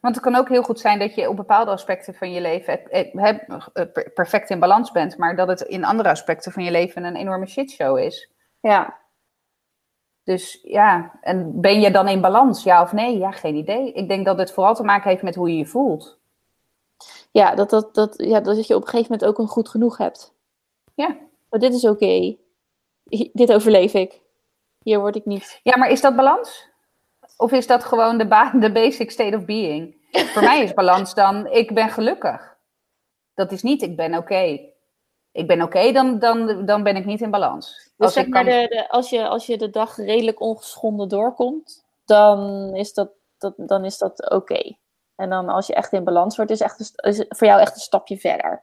Want het kan ook heel goed zijn dat je op bepaalde aspecten van je leven eh, eh, eh, per- perfect in balans bent, maar dat het in andere aspecten van je leven een enorme shitshow is. Ja, Dus ja, en ben je dan in balans, ja of nee? Ja, geen idee. Ik denk dat het vooral te maken heeft met hoe je je voelt. ja, dat, dat, dat, ja dat je op een gegeven moment ook een goed genoeg hebt. Ja. Maar dit is oké. Dit overleef ik. Hier word ik niet. Ja, maar is dat balans? Of is dat gewoon de, de basic state of being? Voor mij is balans dan, ik ben gelukkig. Dat is niet, ik ben oké. Ik ben oké, dan, dan, dan ben ik niet in balans. Dus Als zeg maar, kan- de, de, als, je, als je de dag redelijk ongeschonden doorkomt, dan is dat, dat, dan is dat oké. En dan als je echt in balans wordt, is, echt een is voor jou echt een stapje verder.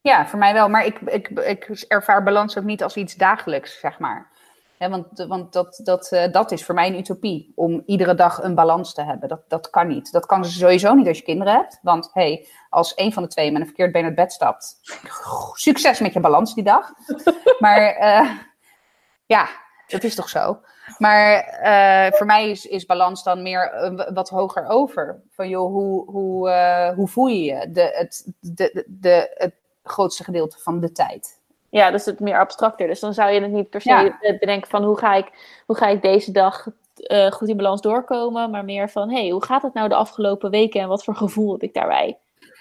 Ja, voor mij wel. Maar ik, ik, ik ervaar balans ook niet als iets dagelijks, zeg maar. Want want dat, dat, eh, dat is voor mij een utopie. Om iedere dag een balans te hebben. Dat, dat kan niet. Dat kan sowieso niet als je kinderen hebt. Want hey, als een van de twee met een verkeerd been uit bed stapt. Succes met je balans die dag. <laughs> maar eh, ja, dat is toch zo. Maar eh, voor mij is, is balans dan meer wat hoger over. Van joh, hoe, hoe, hoe voel je je? De, het, de, de, het grootste gedeelte van de tijd. Ja, dus het meer abstracter. Dus dan zou je het niet per se Ja. eh, bedenken van hoe ga ik, hoe ga ik deze dag eh, goed in balans doorkomen. Maar meer van, hey, hoe gaat het nou de afgelopen weken en wat voor gevoel heb ik daarbij?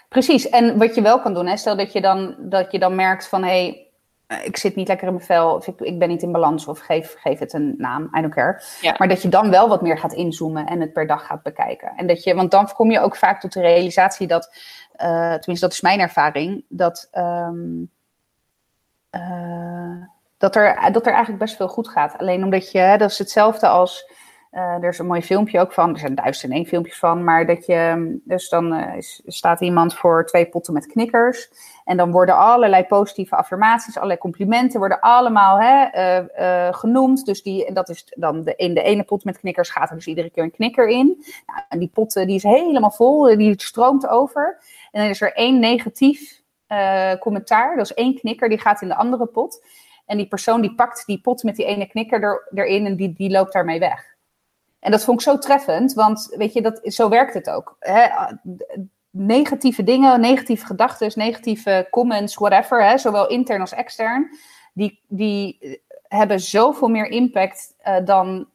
Precies, en wat je wel kan doen, hè, stel dat je dan, dat je dan merkt van hé, hey, eh, ik zit niet lekker in mijn vel, of ik, ik ben niet in balans, of geef, geef het een naam, I don't care. Ja. Maar dat je dan wel wat meer gaat inzoomen en het per dag gaat bekijken. En dat je, want dan kom je ook vaak tot de realisatie dat, tenminste dat is mijn ervaring, dat, ehm, eh, dat, er, dat er eigenlijk best veel goed gaat. Alleen omdat je, dat is hetzelfde als uh, er is een mooi filmpje ook van. Er zijn duizend en één filmpjes van. Maar dat je. Dus dan uh, staat iemand voor twee potten met knikkers. En dan worden allerlei positieve affirmaties, allerlei complimenten worden allemaal hè, genoemd. Dus die, dat is dan de, in de ene pot met knikkers gaat er dus iedere keer een knikker in. Nou, en die pot die is helemaal vol, die stroomt over. En dan is er één negatief commentaar. Dat is één knikker, die gaat in de andere pot. En die persoon die pakt die pot met die ene knikker er, erin en die, die loopt daarmee weg. En dat vond ik zo treffend, want weet je, dat, zo werkt het ook. Hè? Negatieve dingen, negatieve gedachten, negatieve comments, whatever, hè? zowel intern als extern, die, die hebben zoveel meer impact uh, dan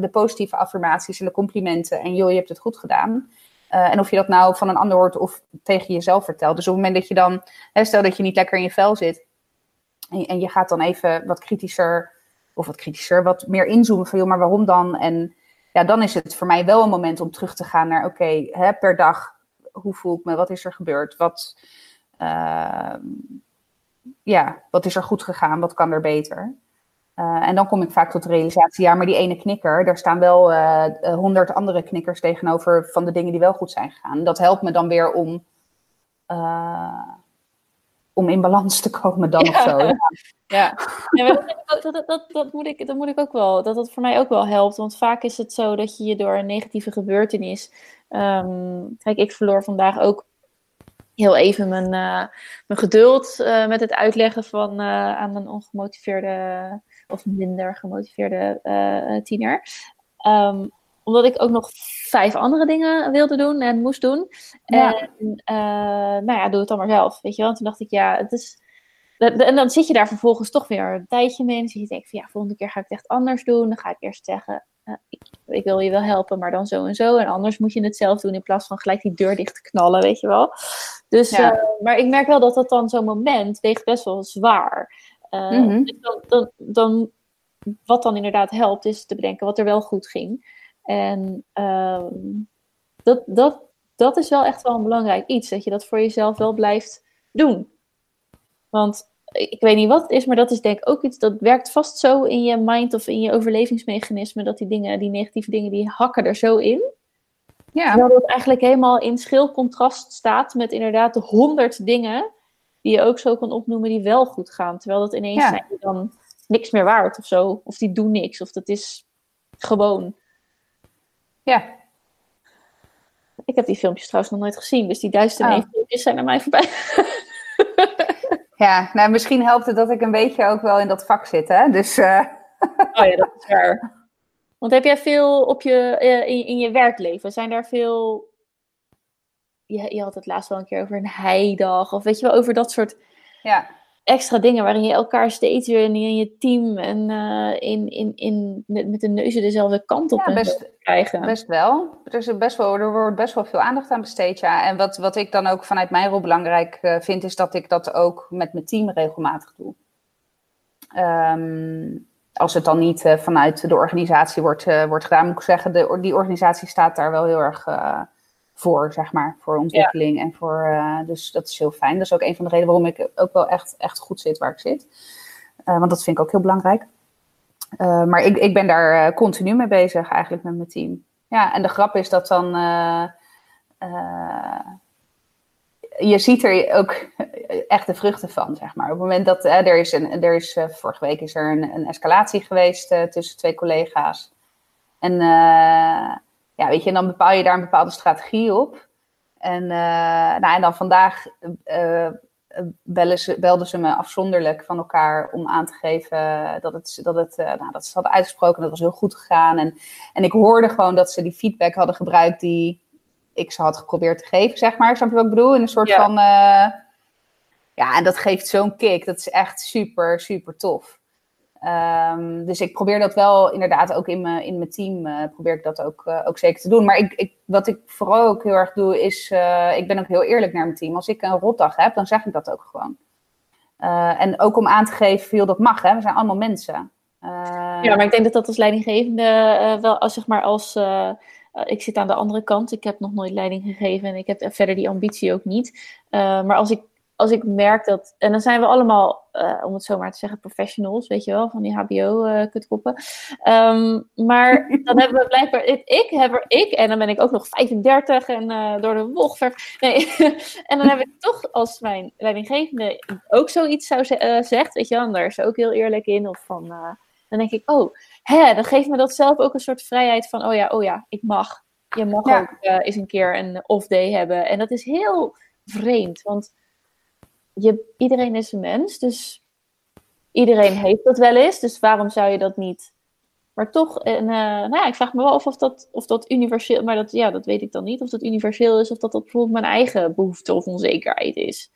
de positieve affirmaties en de complimenten. En joh, je hebt het goed gedaan. Uh, en of je dat nou van een ander hoort of tegen jezelf vertelt. Dus op het moment dat je dan, hè, stel dat je niet lekker in je vel zit. En, en, je gaat dan even wat kritischer, of wat kritischer, wat meer inzoomen van joh, maar waarom dan? En ja, dan is het voor mij wel een moment om terug te gaan naar, oké, per dag, hoe voel ik me, wat is er gebeurd, wat, uh, ja, wat is er goed gegaan, wat kan er beter. Uh, en dan kom ik vaak tot de realisatie, ja, maar die ene knikker, daar staan wel eh, honderd andere knikkers tegenover van de dingen die wel goed zijn gegaan. Dat helpt me dan weer om, om in balans te komen dan <laughs> ja. of zo. Ja. Ja, ja dat, dat, dat, dat, moet ik, dat moet ik ook wel, dat dat voor mij ook wel helpt. Want vaak is het zo dat je je door een negatieve gebeurtenis. Um, kijk, ik verloor vandaag ook heel even mijn, mijn geduld met het uitleggen van aan een ongemotiveerde of minder gemotiveerde tiener. Um, omdat ik ook nog vijf andere dingen wilde doen en moest doen. Ja. En nou ja, doe het dan maar zelf. Weet je wel? En toen dacht ik, ja, het is en dan zit je daar vervolgens toch weer een tijdje mee. En dan je denkt van ja, volgende keer ga ik het echt anders doen. Dan ga ik eerst zeggen, uh, ik, ik, wil je wel helpen, maar dan zo en zo. En anders moet je het zelf doen in plaats van gelijk die deur dicht te knallen, weet je wel. Dus, ja. uh, maar ik merk wel dat dat dan zo'n moment weegt best wel zwaar. Uh, mm -hmm. dan, dan, dan, wat dan inderdaad helpt, is te bedenken wat er wel goed ging. En dat, dat, dat is wel echt wel een belangrijk iets. Dat je dat voor jezelf wel blijft doen. Want ik weet niet wat het is, maar dat is denk ik ook iets dat werkt vast zo in je mind of in je overlevingsmechanisme. Dat die dingen, die negatieve dingen, die hakken er zo in. Ja. Terwijl dat eigenlijk helemaal in schil contrast staat met inderdaad de honderd dingen die je ook zo kan opnoemen die wel goed gaan. Terwijl dat ineens ja. zijn die dan niks meer waard of zo. Of die doen niks. Of dat is gewoon. Ja. Ik heb die filmpjes trouwens nog nooit gezien. Dus die duizend en één oh. filmpjes zijn naar mij voorbij. <laughs> Ja, nou misschien helpt het dat ik een beetje ook wel in dat vak zit, hè? Dus, uh... <laughs> Oh ja, dat is waar. Want heb jij veel op je, uh, in, in, je werkleven, zijn daar veel... Je, je had het laatst wel een keer over een heidag, of weet je wel, over dat soort ja. extra dingen waarin je elkaar steeds weer in je team en uh, in, in, in, met, met de neuzen dezelfde kant op ja, best, krijgen. Best wel. Er, is best wel. er wordt best wel veel aandacht aan besteed, ja. En wat, wat ik dan ook vanuit mijn rol belangrijk uh, vind, is dat ik dat ook met mijn team regelmatig doe. Um, als het dan niet uh, vanuit de organisatie wordt, wordt gedaan, moet ik zeggen, de, die organisatie staat daar wel heel erg voor, zeg maar, voor ontwikkeling. Ja. En voor, uh, dus dat is heel fijn. Dat is ook een van de redenen waarom ik ook wel echt, echt goed zit waar ik zit. Uh, want dat vind ik ook heel belangrijk. Uh, maar ik, ik ben daar continu mee bezig eigenlijk met mijn team. Ja, en de grap is dat dan... je ziet er ook <laughs> echt de vruchten van, zeg maar. Op het moment dat er is, een, er is vorige week is er een, een escalatie geweest tussen twee collega's. En ja, weet je, en dan bepaal je daar een bepaalde strategie op. En, uh, nou, en dan vandaag uh, bellen ze, belden ze me afzonderlijk van elkaar om aan te geven dat, het, dat, het, uh, nou, dat ze hadden uitgesproken. Dat was heel goed gegaan. En, en ik hoorde gewoon dat ze die feedback hadden gebruikt die ik ze had geprobeerd te geven, zeg maar. Snap je wat ik bedoel? In een soort ja. van... ja, en dat geeft zo'n kick. Dat is echt super, super tof. Um, dus ik probeer dat wel inderdaad ook in mijn, in mijn team, uh, probeer ik dat ook, uh, ook zeker te doen. Maar ik, ik, wat ik vooral ook heel erg doe, is, uh, ik ben ook heel eerlijk naar mijn team. Als ik een rotdag heb, dan zeg ik dat ook gewoon. en ook om aan te geven, veel dat mag, hè. we zijn allemaal mensen. ja, maar ik denk dat dat als leidinggevende wel, als zeg maar als... ik zit aan de andere kant, ik heb nog nooit leiding gegeven en ik heb verder die ambitie ook niet. maar als ik als ik merk dat, en dan zijn we allemaal, uh, om het zo maar te zeggen, professionals, weet je wel, van die HBO-kutkoppen. Uh, um, maar <laughs> dan hebben we blijkbaar, ik heb er, ik, en dan ben ik ook nog 35 en uh, door de wolgverf. Nee, <laughs> en dan heb ik toch, als mijn leidinggevende ook zoiets zou zegt, weet je wel, daar is ook heel eerlijk in, of van, dan denk ik, oh, hè, dan geeft me dat zelf ook een soort vrijheid van, oh ja, oh ja, ik mag. Je mag ja. ook eens een keer een off-day hebben. En dat is heel vreemd, want je, iedereen is een mens, dus iedereen heeft dat wel eens. Dus waarom zou je dat niet? Maar toch, en, uh, nou ja, ik vraag me wel af of dat, of dat universeel, maar dat, ja, dat weet ik dan niet. Of dat universeel is, of dat dat bijvoorbeeld mijn eigen behoefte of onzekerheid is.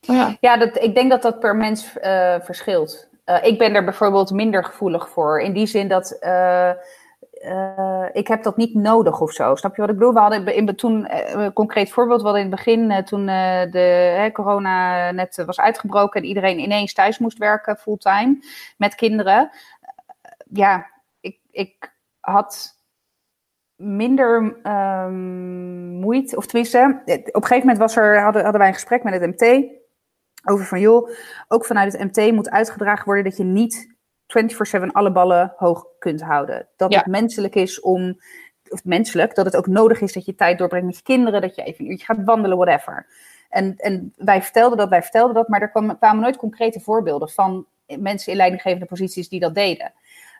ja, ja dat, ik denk dat dat per mens uh, verschilt. Uh, ik ben er bijvoorbeeld minder gevoelig voor. In die zin dat uh, ik heb dat niet nodig of zo. Snap je wat ik bedoel? We hadden in, toen, een concreet voorbeeld, we in het begin, uh, toen de corona net was uitgebroken en iedereen ineens thuis moest werken, fulltime, met kinderen. ja, ik, ik had minder um, moeite, of tenminste, op een gegeven moment was er, hadden, hadden wij een gesprek met het MT over van, joh, ook vanuit het MT moet uitgedragen worden dat je niet 24-7 alle ballen hoog kunt houden. Dat het menselijk is om, of menselijk, dat het ook nodig is dat je tijd doorbrengt met je kinderen, dat je even een uurtje gaat wandelen, whatever. En, en wij vertelden dat, wij vertelden dat, maar er kwamen, kwamen nooit concrete voorbeelden van mensen in leidinggevende posities die dat deden.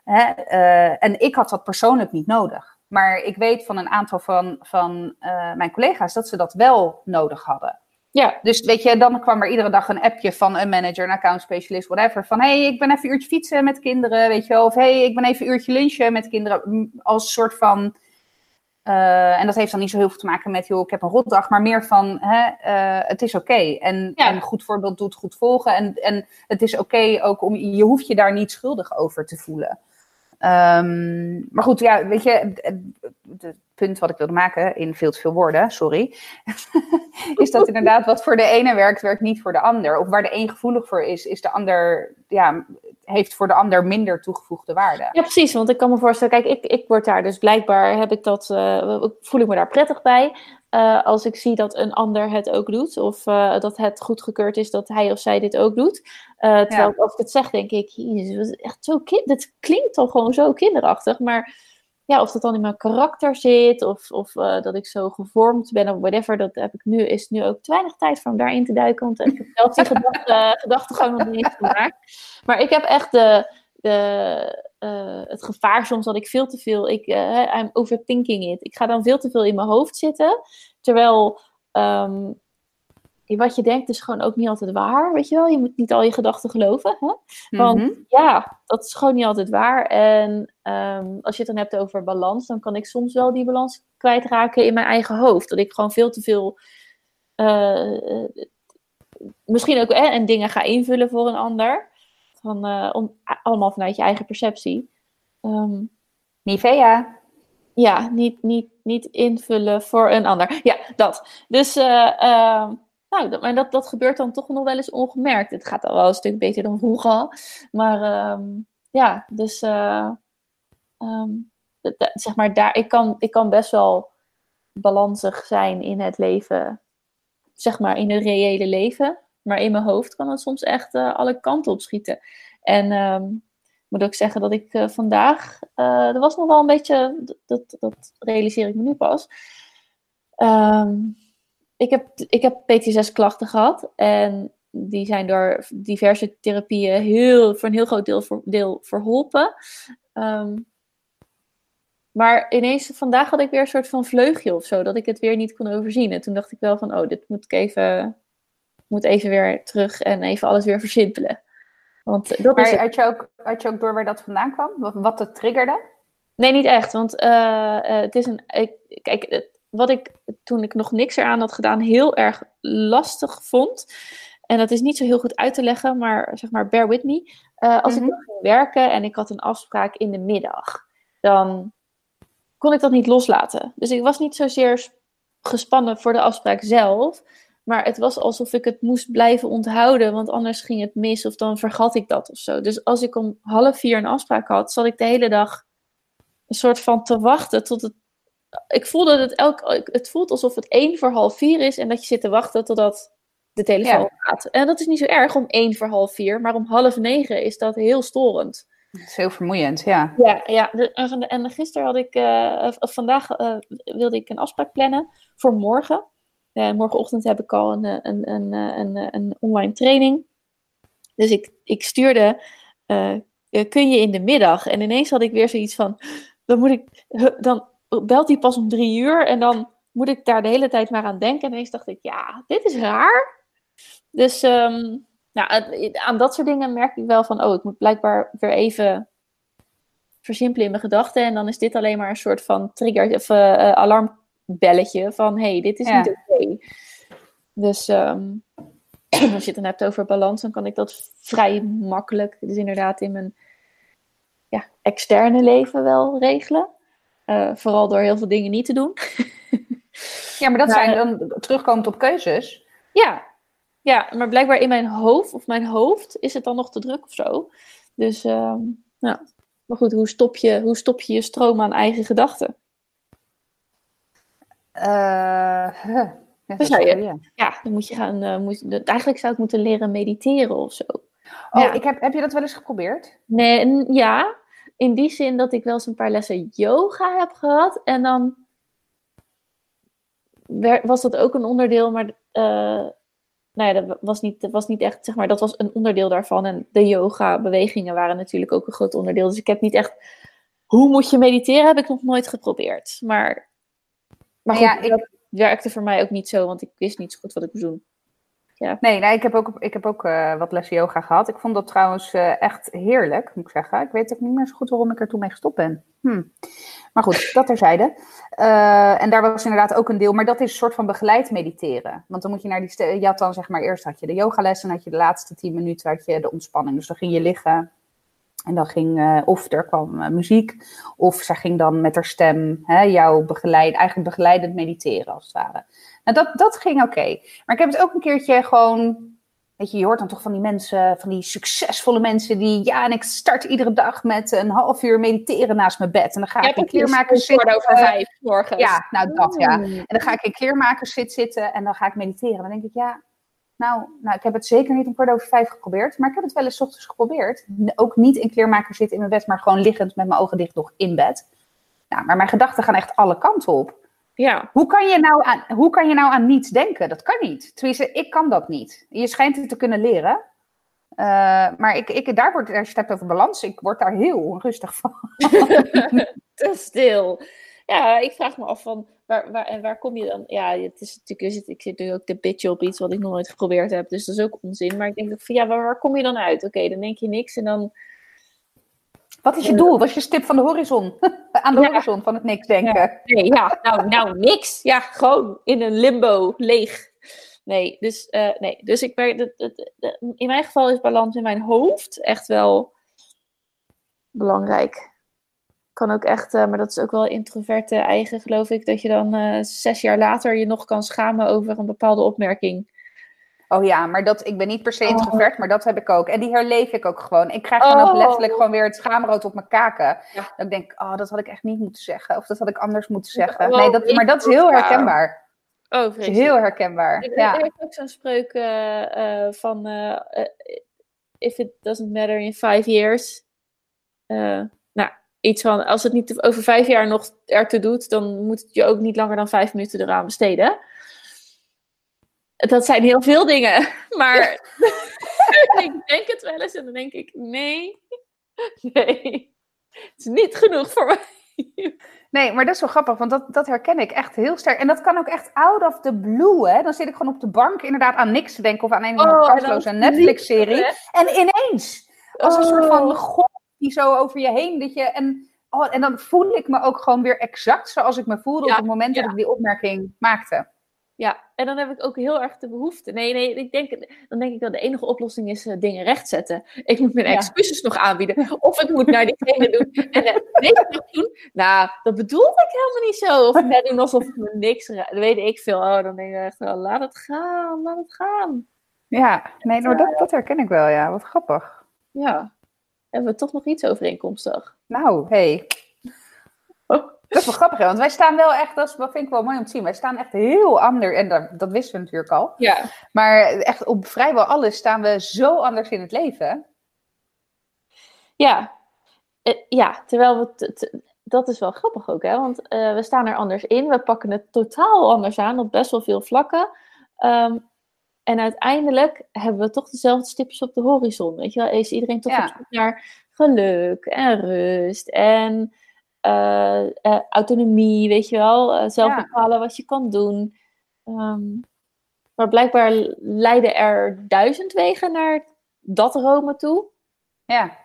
Hè? Uh, en ik had dat persoonlijk niet nodig. Maar ik weet van een aantal van, van uh, mijn collega's dat ze dat wel nodig hadden. Ja. Dus weet je, dan kwam er iedere dag een appje van een manager, een account specialist, whatever. Van hey, ik ben even een uurtje fietsen met kinderen, weet je wel. Of hey, ik ben even een uurtje lunchen met kinderen. Als soort van. Uh, en dat heeft dan niet zo heel veel te maken met, joh, ik heb een rotdag, maar meer van, hè, uh, het is oké. Okay. En, ja. en goed voorbeeld doet goed volgen. En, en het is oké okay ook om, je hoeft je daar niet schuldig over te voelen. Um, maar goed, ja, weet je, punt wat ik wilde maken in veel te veel woorden, sorry, <laughs> is dat inderdaad wat voor de ene werkt, werkt niet voor de ander. Of waar de een gevoelig voor is, is de ander, ja, heeft voor de ander minder toegevoegde waarde. Ja, precies, want ik kan me voorstellen, kijk, ik, ik word daar dus blijkbaar, heb ik dat, uh, voel ik me daar prettig bij. Uh, als ik zie dat een ander het ook doet, of uh, dat het goedgekeurd is dat hij of zij dit ook doet. Terwijl ja. als ik het zeg, denk ik, jezus, echt zo kind, klinkt toch gewoon zo kinderachtig. Maar ja, of dat dan in mijn karakter zit, of, of dat ik zo gevormd ben, of whatever, dat heb ik nu, is nu ook te weinig tijd voor om daarin te duiken. Want ik heb zelf die gedachte, <laughs> gedachtegang nog niet gemaakt. Maar ik heb echt de, de, uh, het gevaar soms dat ik veel te veel, ik, uh, I'm overthinking it. Ik ga dan veel te veel in mijn hoofd zitten. Terwijl um, wat je denkt is gewoon ook niet altijd waar, weet je wel. Je moet niet al je gedachten geloven. Hè? Want mm -hmm. ja, dat is gewoon niet altijd waar. En um, als je het dan hebt over balans, dan kan ik soms wel die balans kwijtraken in mijn eigen hoofd. Dat ik gewoon veel te veel... Uh, misschien ook en dingen ga invullen voor een ander. Van, uh, om, allemaal vanuit je eigen perceptie. Um, Nivea. Ja, niet, niet, niet invullen voor een ander. Ja, dat. Dus, uh, nou, dat, maar dat, dat gebeurt dan toch nog wel eens ongemerkt. Het gaat al wel een stuk beter dan vroeger. Maar um, ja, dus um, zeg maar, daar, ik, kan, ik kan best wel balansig zijn in het leven, zeg maar in het reële leven. Maar in mijn hoofd kan het soms echt uh, alle kanten op schieten. En um, moet ook zeggen dat ik uh, vandaag, er was nog wel een beetje, dat, dat realiseer ik me nu pas. Ik, heb, ik heb PTSS-klachten gehad en die zijn door diverse therapieën heel, voor een heel groot deel, voor, deel verholpen. Um, maar ineens, vandaag had ik weer een soort van vleugje of zo, dat ik het weer niet kon overzien. En toen dacht ik wel van, oh, dit moet ik even moet even weer terug en even alles weer versimpelen. Want dat maar is had, je ook, had je ook door waar dat vandaan kwam? Wat, wat het triggerde? Nee, niet echt. Want uh, uh, het is een. Ik, kijk, wat ik toen ik nog niks eraan had gedaan, heel erg lastig vond. En dat is niet zo heel goed uit te leggen, maar zeg maar, bear with me. Uh, als ik ging werken en ik had een afspraak in de middag, dan kon ik dat niet loslaten. Dus ik was niet zozeer gespannen voor de afspraak zelf, maar het was alsof ik het moest blijven onthouden, want anders ging het mis of dan vergat ik dat of zo. Dus als ik om half vier een afspraak had, zat ik de hele dag een soort van te wachten tot het. Ik voelde dat het elk. Het voelt alsof het één voor half vier is en dat je zit te wachten totdat de telefoon gaat. En dat is niet zo erg om één voor half vier, maar om half negen is dat heel storend. Dat is heel vermoeiend, ja. Ja, ja. en gisteren had ik, uh, vandaag uh, wilde ik een afspraak plannen voor morgen. Uh, morgenochtend heb ik al een, een, een, een, een online training. Dus ik, ik stuurde, kun je in de middag? En ineens had ik weer zoiets van, dan moet ik, dan belt hij pas om drie uur en dan moet ik daar de hele tijd maar aan denken. En ineens dacht ik, ja, dit is raar. Dus um, nou, aan dat soort dingen merk ik wel van, oh, ik moet blijkbaar weer even versimpelen in mijn gedachten. En dan is dit alleen maar een soort van trigger of uh, alarmbelletje van, hey, dit is niet oké. Dus um, <clears throat> als je het dan hebt over balans, dan kan ik dat vrij makkelijk, dus inderdaad in mijn ja, externe leven wel regelen. Uh, vooral door heel veel dingen niet te doen. <laughs> ja, maar dat zijn dan terugkomend op keuzes. Ja, ja, maar blijkbaar in mijn hoofd, of mijn hoofd, is het dan nog te druk of zo. Dus, nou, maar goed, hoe stop, je, hoe stop je je stroom aan eigen gedachten? Uh, huh. ja, je, ja, dan moet je gaan, uh, moet, eigenlijk zou ik moeten leren mediteren of zo. Oh, ja. ik heb, heb je dat wel eens geprobeerd? Nee, ja, in die zin dat ik wel eens een paar lessen yoga heb gehad. En dan was dat ook een onderdeel, maar uh, nou ja, dat was, niet, dat was niet echt, zeg maar, dat was een onderdeel daarvan. En de yoga-bewegingen waren natuurlijk ook een groot onderdeel. Dus ik heb niet echt, hoe moet je mediteren, heb ik nog nooit geprobeerd. Maar, maar goed, ja, ik... dat werkte voor mij ook niet zo, want ik wist niet zo goed wat ik moest doen. Ja. Nee, ik heb ook, ik heb ook uh, wat lessen yoga gehad. Ik vond dat trouwens uh, echt heerlijk, moet ik zeggen. Ik weet ook niet meer zo goed waarom ik er toen mee gestopt ben. Hm. Maar goed, dat terzijde. Uh, en daar was inderdaad ook een deel, maar dat is een soort van begeleid mediteren. Want dan moet je naar die, je had dan zeg maar, eerst had je de yogales en had je de laatste tien minuten had je de ontspanning. Dus dan ging je liggen en dan ging, of er kwam muziek, of zij ging dan met haar stem hè, jou begeleiden, eigenlijk begeleidend mediteren als het ware. Nou, dat, dat ging oké. Maar ik heb het ook een keertje gewoon Weet je, je hoort dan toch van die mensen, van die succesvolle mensen die, ja, en ik start iedere dag met een half uur mediteren naast mijn bed. En dan ga ik in kleermakers zitten. over vijf morgens. Ja, nou dat ja. En dan ga ik in kleermakers zit zitten en dan ga ik mediteren. Dan denk ik, ja, nou, nou, ik heb het zeker niet om kwart over vijf geprobeerd. Maar ik heb het wel eens ochtends geprobeerd. Ook niet in kleermakers zitten in mijn bed, maar gewoon liggend met mijn ogen dicht nog in bed. Nou, maar mijn gedachten gaan echt alle kanten op. Ja. Hoe kan, je nou aan, hoe kan je nou aan niets denken? Dat kan niet. Tenminste, ik kan dat niet. Je schijnt het te kunnen leren. Uh, maar ik, ik, daar wordt, als je het hebt over balans, ik word daar heel onrustig van. <laughs> te stil. Ja, ik vraag me af van, waar, waar, en waar kom je dan? Ja, het is natuurlijk, ik zit nu ook te bitchen op iets wat ik nog nooit geprobeerd heb, dus dat is ook onzin. Maar ik denk van, ja, waar, waar kom je dan uit? Oké, dan denk je niks en dan wat is je doel? Wat is je stip van de horizon? <laughs> Aan de horizon van het niks denken. Ja, nee, ja nou, nou, niks. Ja, gewoon in een limbo, leeg. Nee, dus, uh, nee. dus ik werk, in mijn geval is balans in mijn hoofd echt wel belangrijk. Kan ook echt, uh, maar dat is ook wel introverte eigen, geloof ik, dat je dan uh, zes jaar later je nog kan schamen over een bepaalde opmerking. Oh ja, maar dat, ik ben niet per se introvert, oh. maar dat heb ik ook. En die herleef ik ook gewoon. Ik krijg dan ook oh. letterlijk gewoon weer het schaamrood op mijn kaken. Dat ik denk, oh, dat had ik echt niet moeten zeggen. Of dat had ik anders moeten zeggen. Nee, dat, maar dat is heel herkenbaar. Oh, vreselijk. Heel herkenbaar. Ik, ja. heb ook zo'n spreuk uh, uh, van... Uh, if it doesn't matter in five years... nou, iets van, als het niet over vijf jaar nog ertoe doet... dan moet je ook niet langer dan vijf minuten eraan besteden dat zijn heel veel dingen. <laughs> Maar <laughs> ik denk het wel eens en dan denk ik, nee, <laughs> nee, het is niet genoeg voor mij. Nee, maar dat is wel grappig, want dat, dat herken ik echt heel sterk. En dat kan ook echt out of the blue, hè. Dan zit ik gewoon op de bank inderdaad aan niks te denken of aan een oh, kansloze Netflix-serie. En ineens, als een soort van oh. golf die zo over je heen, dat je... En, oh, en dan voel ik me ook gewoon weer exact zoals ik me voelde op het moment dat ik die opmerking maakte. Ja, en dan heb ik ook heel erg de behoefte. Nee, nee, ik denk, dan denk ik dat de enige oplossing is uh, dingen rechtzetten. Ik moet mijn excuses nog aanbieden. Of ik moet naar diegene doen en uh, niks nog doen. Nou, dat bedoelde ik helemaal niet zo. Of net doen alsof ik me niks... Dat weet ik veel. Oh, dan denk ik echt, oh, laat het gaan, laat het gaan. Ja, nee, maar dat, dat herken ik wel, ja. Wat grappig. Ja. Hebben we toch nog iets overeenkomstig? Nou, hey. <laughs> Dat is wel grappig, hè? want wij staan wel echt, dat, vind ik wel mooi om te zien. Wij staan echt heel anders, en dat, dat wisten we natuurlijk al. Ja. Maar echt op vrijwel alles staan we zo anders in het leven. Ja, Eh, ja terwijl we. dat is wel grappig ook, hè? Want eh, we staan er anders in. We pakken het totaal anders aan op best wel veel vlakken. Ehm, en uiteindelijk hebben we toch dezelfde stipjes op de horizon. Weet je wel, is iedereen toch Ja. op zoek naar geluk en rust en eh, eh, autonomie, weet je wel. eh, zelf Ja. bepalen wat je kan doen. Ehm, maar blijkbaar leiden er duizend wegen naar dat Rome toe. Ja.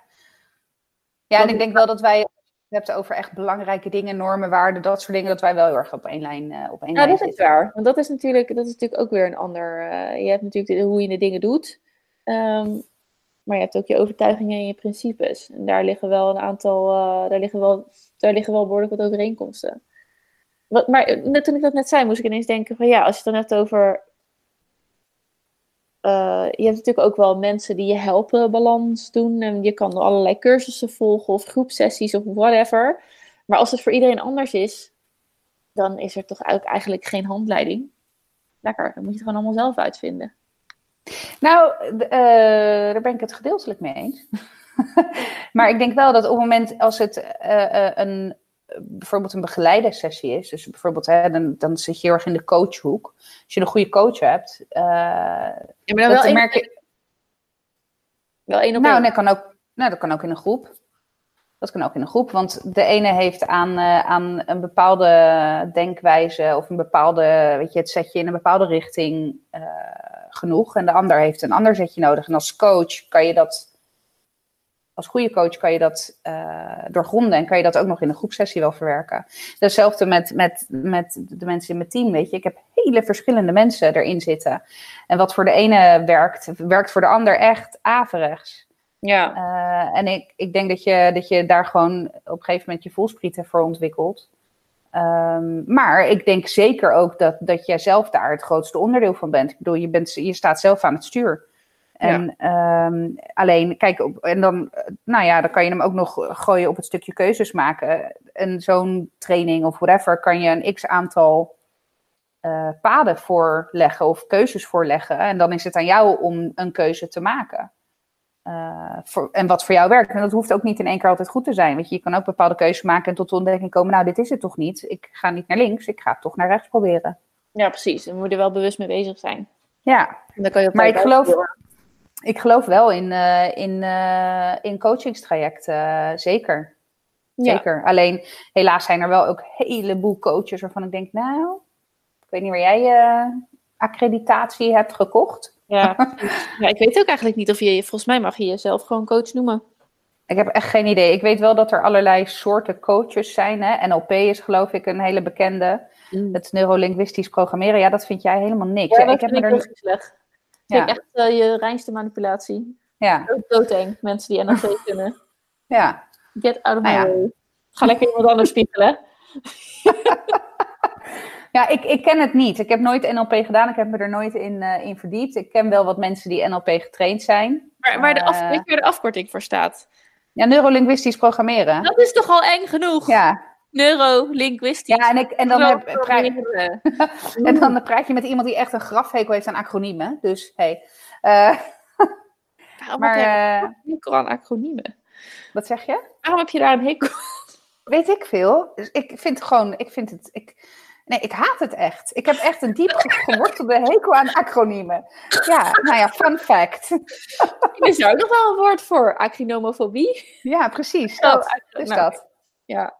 Ja, en ik denk wel dat wij, je het hebt over echt belangrijke dingen, normen, waarden, dat soort dingen, dat wij wel heel erg op één lijn, op één Ja, lijn dat is waar. Want dat is natuurlijk, dat is natuurlijk ook weer een ander. je hebt natuurlijk de- hoe je de dingen doet. Ehm, maar je hebt ook je overtuigingen en je principes. En daar liggen wel een aantal, eh, daar, liggen wel, daar liggen wel behoorlijk wat overeenkomsten. Wat, maar eh, toen ik dat net zei, moest ik ineens denken van ja, als je het dan hebt over. eh, je hebt natuurlijk ook wel mensen die je helpen balans doen. En je kan allerlei cursussen volgen of groepsessies of whatever. Maar als het voor iedereen anders is, dan is er toch eigenlijk geen handleiding. Lekker, dan moet je het gewoon allemaal zelf uitvinden. Nou, eh, daar ben ik het gedeeltelijk mee eens. <laughs> maar ik denk wel dat op het moment als het eh, eh, een, bijvoorbeeld een begeleide sessie is, dus bijvoorbeeld hè, dan, dan zit je heel erg in de coachhoek. Als je een goede coach hebt, eh, Ja, maar dan dat wel één, merk je. wel één op Nou, één. dat kan, ook, nou, dat kan ook in een groep. Dat kan ook in een groep, want de ene heeft aan, aan een bepaalde denkwijze of een bepaalde, weet je, het zetje in een bepaalde richting genoeg. En de ander heeft een ander zetje nodig. En als coach kan je dat, als goede coach kan je dat eh, doorgronden en kan je dat ook nog in een groepsessie wel verwerken. Hetzelfde met, met, met de mensen in mijn team, weet je. Ik heb hele verschillende mensen erin zitten. En wat voor de ene werkt, werkt voor de ander echt averechts. Ja, Uh, en ik, ik denk dat je, dat je daar gewoon op een gegeven moment je voelsprieten voor ontwikkelt. Um, maar ik denk zeker ook dat, dat jij zelf daar het grootste onderdeel van bent. Ik bedoel, je, bent, je staat zelf aan het stuur. En ja. um, alleen, kijk, op, en dan, nou ja, dan kan je hem ook nog gooien op het stukje keuzes maken. En zo'n training of whatever kan je een x aantal uh, paden voorleggen of keuzes voorleggen. En dan is het aan jou om een keuze te maken. Uh, voor, en wat voor jou werkt. En dat hoeft ook niet in één keer altijd goed te zijn. Weet je, je kan ook bepaalde keuzes maken en tot de ontdekking komen: nou, dit is het toch niet. Ik ga niet naar links, ik ga het toch naar rechts proberen. Ja, precies. Dan moet je er wel bewust mee bezig zijn. Ja, en dan kan je maar ik geloof, ik geloof wel in, uh, in, uh, in coachingstrajecten, zeker. Ja. Zeker. Alleen, helaas zijn er wel ook een heleboel coaches waarvan ik denk: nou, ik weet niet waar jij je accreditatie hebt gekocht. Ja, <laughs> ja, ik weet ook eigenlijk niet of je, volgens mij mag je jezelf gewoon coach noemen. Ik heb echt geen idee. Ik weet wel dat er allerlei soorten coaches zijn. Hè? NLP is geloof ik een hele bekende. Mm. Het neurolinguistisch programmeren. Ja, dat vind jij helemaal niks. Ja, ik heb vind ik er... slecht. Ja. echt uh, je reinste manipulatie. Ja. Doodeng, mensen die NLP <laughs> kunnen. Ja. Get out of my way. Ja. Ga lekker iemand anders spiegelen. <laughs> Ja, ik, ik ken het niet. Ik heb nooit NLP gedaan. Ik heb me er nooit in, uh, in verdiept. Ik ken wel wat mensen die NLP getraind zijn. Maar waar de, af, uh, weet je waar de afkorting voor staat? Ja, neurolinguistisch programmeren. Dat is toch al eng genoeg? Ja. Neurolinguistisch. Ja, en, ik, en, dan heb, praat, <laughs> en dan praat je met iemand die echt een grafhekel heeft aan acroniemen. Dus, hey. Uh, <laughs> Waarom maar, heb je een hekel aan acroniemen? Wat zeg je? Waarom heb je daar een hekel Weet ik veel. Dus ik vind gewoon, ik vind het... Ik, Nee, ik haat het echt. Ik heb echt een diep gewortelde hekel aan acroniemen. Ja, nou ja, fun fact. Er is ook nog wel een woord voor, acronomofobie. Ja, precies. Dat, dus nou, dat. Ja.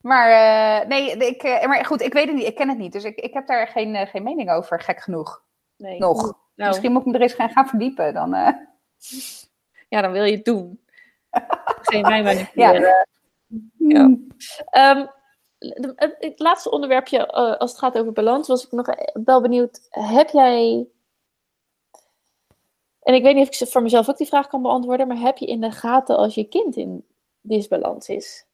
Maar, uh, nee, ik, uh, maar goed, ik weet het niet. Ik ken het niet. Dus ik, ik heb daar geen, uh, geen mening over, gek genoeg. Nee. Nog. Nou. Misschien moet ik me er eens gaan, gaan verdiepen. Dan, Ja, dan wil je het doen. geen mij <laughs> manipuleren. Ja. ja. Um, het laatste onderwerpje, uh, als het gaat over balans, was ik nog wel benieuwd. Heb jij. En ik weet niet of ik voor mezelf ook die vraag kan beantwoorden, maar heb je in de gaten als je kind in disbalans is?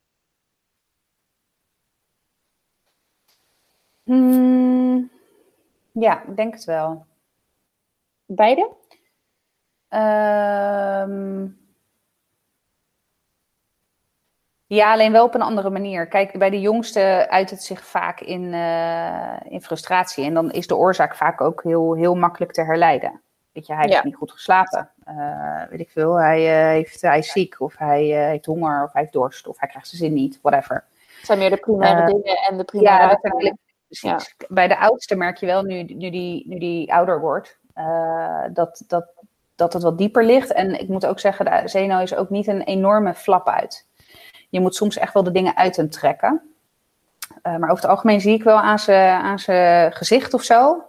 Hmm, ja, ik denk het wel. Beide? Um, Ja, alleen wel op een andere manier. Kijk, bij de jongste uit het zich vaak in, uh, in frustratie. En dan is de oorzaak vaak ook heel, heel makkelijk te herleiden. Weet je, hij heeft niet goed geslapen. Uh, weet ik veel. Hij, uh, heeft, hij is ziek, of hij heeft honger, of hij heeft dorst, of hij krijgt zijn zin niet, whatever. Het zijn meer de primaire dingen en de primaire... Ja, dat zijn ja. Bij de oudste merk je wel, nu, nu, die, nu die ouder wordt, dat, dat, dat het wat dieper ligt. En ik moet ook zeggen, de Zeno is ook niet een enorme flap uit. Je moet soms echt wel de dingen uit hem trekken. Uh, maar over het algemeen zie ik wel aan zijn aan gezicht of zo.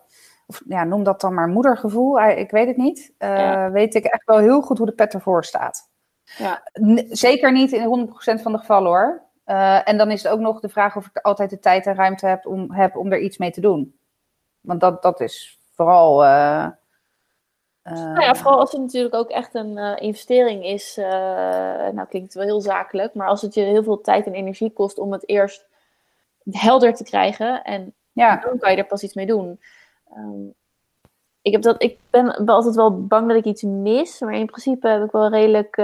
Of ja, noem dat dan maar moedergevoel. Ik weet het niet. Ja. Weet ik echt wel heel goed hoe de pet ervoor staat. Ja. Zeker niet in 100% van de gevallen hoor. En dan is het ook nog de vraag of ik altijd de tijd en ruimte heb om, heb om er iets mee te doen. Want dat, dat is vooral nou ja, vooral als het natuurlijk ook echt een uh, investering is. Uh, nou klinkt het wel heel zakelijk, maar als het je heel veel tijd en energie kost om het eerst helder te krijgen en ja. dan kan je er pas iets mee doen. Um, ik, heb dat, ik ben altijd wel bang dat ik iets mis, maar in principe heb ik wel redelijk.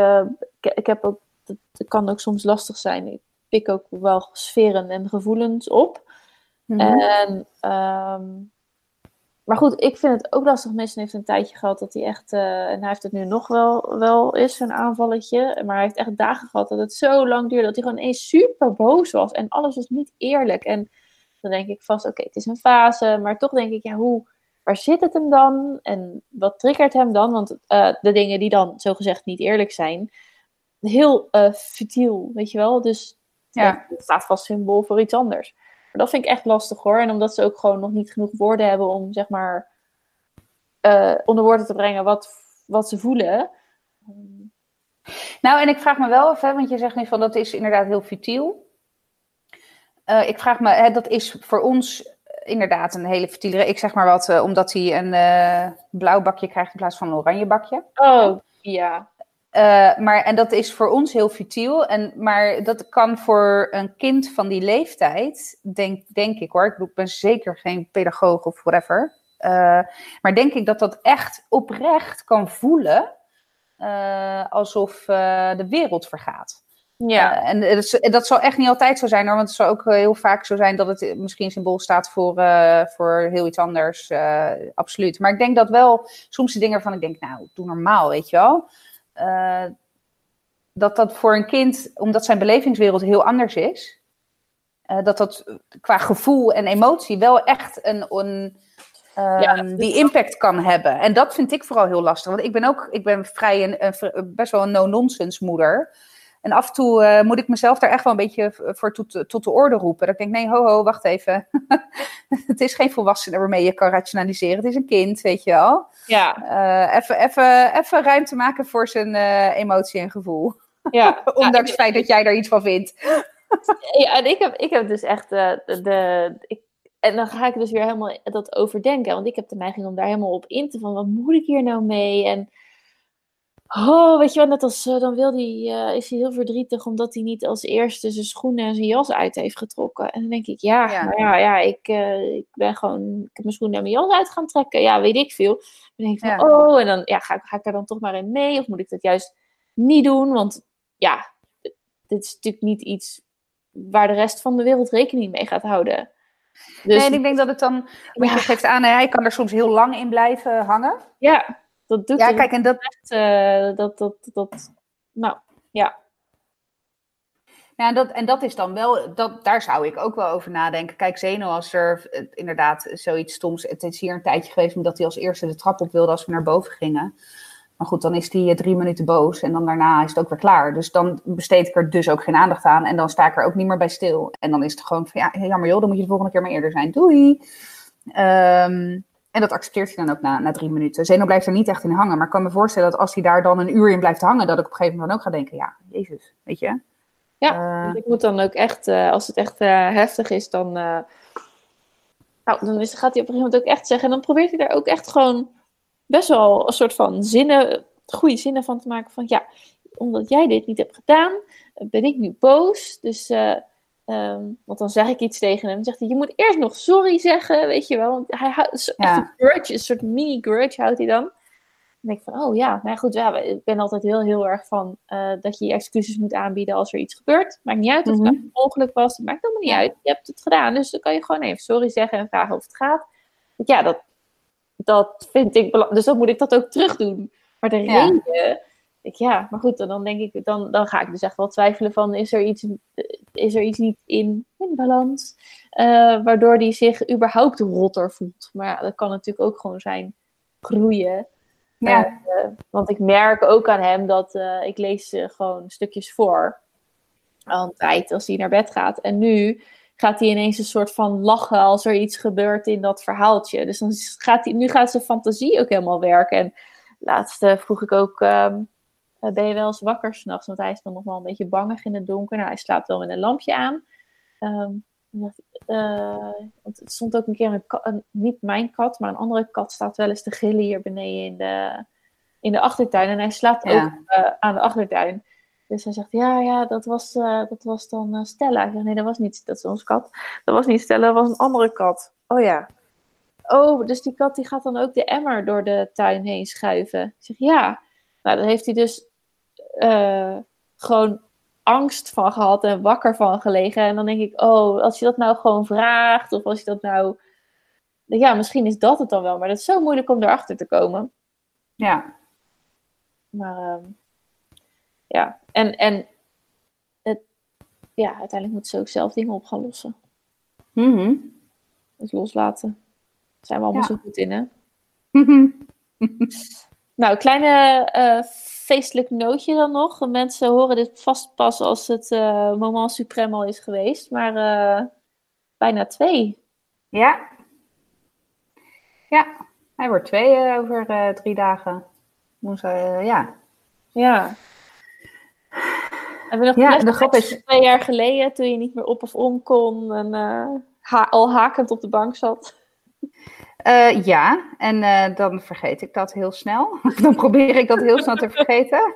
Ik, ik, heb ook, het kan ook soms lastig zijn. Ik pik ook wel sferen en gevoelens op. Mm -hmm. En um, maar goed, ik vind het ook lastig. Mason heeft een tijdje gehad dat hij echt, uh, en hij heeft het nu nog wel, wel eens, een aanvalletje. Maar hij heeft echt dagen gehad dat het zo lang duurde dat hij gewoon eens super boos was. En alles was niet eerlijk. En dan denk ik vast, oké, het is een fase. Maar toch denk ik, ja, hoe, waar zit het hem dan? En wat triggert hem dan? Want uh, de dingen die dan zogezegd niet eerlijk zijn, heel uh, futiel, weet je wel? Dus ja. het staat vast symbool voor iets anders. Maar dat vind ik echt lastig hoor. En omdat ze ook gewoon nog niet genoeg woorden hebben om zeg maar uh, onder woorden te brengen wat, wat ze voelen. Nou, en ik vraag me wel af, hè, want je zegt nu van dat is inderdaad heel futiel. Uh, ik vraag me, hè, dat is voor ons inderdaad een hele futiele. Ik zeg maar wat, uh, omdat hij een blauw bakje krijgt in plaats van een oranje bakje. Oh, ja. Uh, maar, en dat is voor ons heel futiel. En, maar dat kan voor een kind van die leeftijd, denk, denk ik hoor. Ik, ben zeker geen pedagoog of whatever. Uh, maar denk ik dat dat echt oprecht kan voelen uh, alsof de wereld vergaat. Ja. en dat, dat, zal echt niet altijd zo zijn hoor. Want het zal ook heel vaak zo zijn dat het misschien symbool staat voor, voor heel iets anders. absoluut. Maar ik denk dat wel soms de dingen van ik denk, nou, doe normaal, weet je wel. Uh, dat dat voor een kind, omdat zijn belevingswereld heel anders is, uh, dat dat qua gevoel en emotie wel echt een, een um, ja, die impact kan hebben. En dat vind ik vooral heel lastig. Want ik ben ook, ik ben vrij een, een best wel een no-nonsense moeder. En af en toe uh, moet ik mezelf daar echt wel een beetje voor tot, tot de orde roepen. Dat ik denk, nee, ho, ho, wacht even. <laughs> het is geen volwassene waarmee je kan rationaliseren. Het is een kind, weet je wel. Ja. Uh, even, even, even ruimte maken voor zijn uh, emotie en gevoel. Ja. <laughs> Ondanks het feit dat jij daar iets van vindt. <laughs> ja, en ik heb, ik heb dus echt de, de ik, en dan ga ik dus weer helemaal dat overdenken. Want ik heb de neiging om daar helemaal op in te van, wat moet ik hier nou mee? En Oh, weet je wel, net als uh, dan wil die, uh, is hij heel verdrietig omdat hij niet als eerste zijn schoenen en zijn jas uit heeft getrokken. En dan denk ik, ja, ja. Maar ja, ja ik, uh, ik ben gewoon, ik heb mijn schoenen en mijn jas uit gaan trekken. Ja, weet ik veel. Dan denk ik van, ja. oh, en dan ja, ga, ga ik daar dan toch maar in mee? Of moet ik dat juist niet doen? Want ja, dit is natuurlijk niet iets waar de rest van de wereld rekening mee gaat houden. Dus, nee, en ik denk dat het dan, want ja. je geeft aan, hij kan er soms heel lang in blijven hangen. Ja. Dat doet ja, kijk, en dat... Echt, uh, dat, dat, dat, nou, ja. Ja, dat, en dat is dan wel, dat, daar zou ik ook wel over nadenken. Kijk, Zeno, als er eh, inderdaad zoiets stoms. Het is hier een tijdje geweest omdat hij als eerste de trap op wilde als we naar boven gingen. Maar goed, dan is hij drie minuten boos en dan daarna is het ook weer klaar. Dus dan besteed ik er dus ook geen aandacht aan en dan sta ik er ook niet meer bij stil. En dan is het gewoon van, ja, jammer joh, dan moet je de volgende keer maar eerder zijn. Doei! Um, en dat accepteert hij dan ook na, na drie minuten. Zeno blijft er niet echt in hangen. Maar ik kan me voorstellen dat als hij daar dan een uur in blijft hangen, dat ik op een gegeven moment dan ook ga denken, ja, jezus, weet je. Ja, uh, ik moet dan ook echt, uh, als het echt uh, heftig is, dan, nou, dan is, gaat hij op een gegeven moment ook echt zeggen. En dan probeert hij daar ook echt gewoon best wel een soort van zinnen, goede zinnen van te maken. Van ja, omdat jij dit niet hebt gedaan, ben ik nu boos. Dus Um, want dan zeg ik iets tegen hem. Dan zegt hij, je moet eerst nog sorry zeggen, weet je wel. Want hij houdt ja. een grudge, een soort mini-grudge houdt hij dan. denk ik van, oh ja, nou goed, ja, ik ben altijd heel, heel erg van uh, dat je je excuses moet aanbieden als er iets gebeurt. Maakt niet uit of het Mhm. een ongeluk was, het maakt helemaal niet uit. Je hebt het gedaan, dus dan kan je gewoon even sorry zeggen en vragen of het gaat. Ja, dat, dat vind ik belangrijk. Dus dan moet ik dat ook terug doen. Maar de Ja. reden, ik, ja, maar goed, dan, dan denk ik, dan, dan ga ik dus echt wel twijfelen van, is er iets, is er iets niet in, in balans? eh, waardoor die zich überhaupt rotter voelt. Maar ja, dat kan natuurlijk ook gewoon zijn groeien. Ja. Eh, want ik merk ook aan hem dat eh, ik lees gewoon stukjes voor. Al een tijd als hij naar bed gaat. En nu gaat hij ineens een soort van lachen als er iets gebeurt in dat verhaaltje. Dus dan gaat hij, nu gaat zijn fantasie ook helemaal werken. En laatst eh, vroeg ik ook, ehm, eh, ben je wel eens wakker s'nachts? Want hij is dan nog wel een beetje bangig in het donker. Nou, hij slaapt wel met een lampje aan. Ehm, eh, want het stond ook een keer een, niet mijn kat, maar een andere kat staat wel eens te gillen hier beneden in de, in de achtertuin. En hij slaapt Ja. ook eh, aan de achtertuin. Dus hij zegt, ja, ja, dat was, eh, dat was dan eh, Stella. Ik zeg, nee, dat was niet, dat is onze kat. Dat was niet Stella, dat was een andere kat. Oh ja. Oh, dus die kat die gaat dan ook de emmer door de tuin heen schuiven. Ik zeg, ja. Nou, dan heeft hij dus eh, gewoon angst van gehad en wakker van gelegen. En dan denk ik, oh, als je dat nou gewoon vraagt, of als je dat nou... Ja, misschien is dat het dan wel, maar dat is zo moeilijk om erachter te komen. ja. Maar ehm, ja, en, en het, ja, uiteindelijk moeten ze ook zelf dingen op gaan lossen. Mhm. Dus loslaten. Daar zijn we allemaal Ja. zo goed in, hè? <laughs> Nou, kleine eh, feestelijk nootje dan nog. Mensen horen dit vast pas als het eh, moment suprem al is geweest. Maar eh, bijna twee. Ja. Ja, hij wordt twee eh, over drie dagen. Moest, ja. Ja. Hebben we nog Ja, de grap is- twee jaar geleden, toen je niet meer op of om kon en ha- al hakend op de bank zat? Eh, ja, en eh, dan vergeet ik dat heel snel. <laughs> dan probeer ik dat heel snel te vergeten.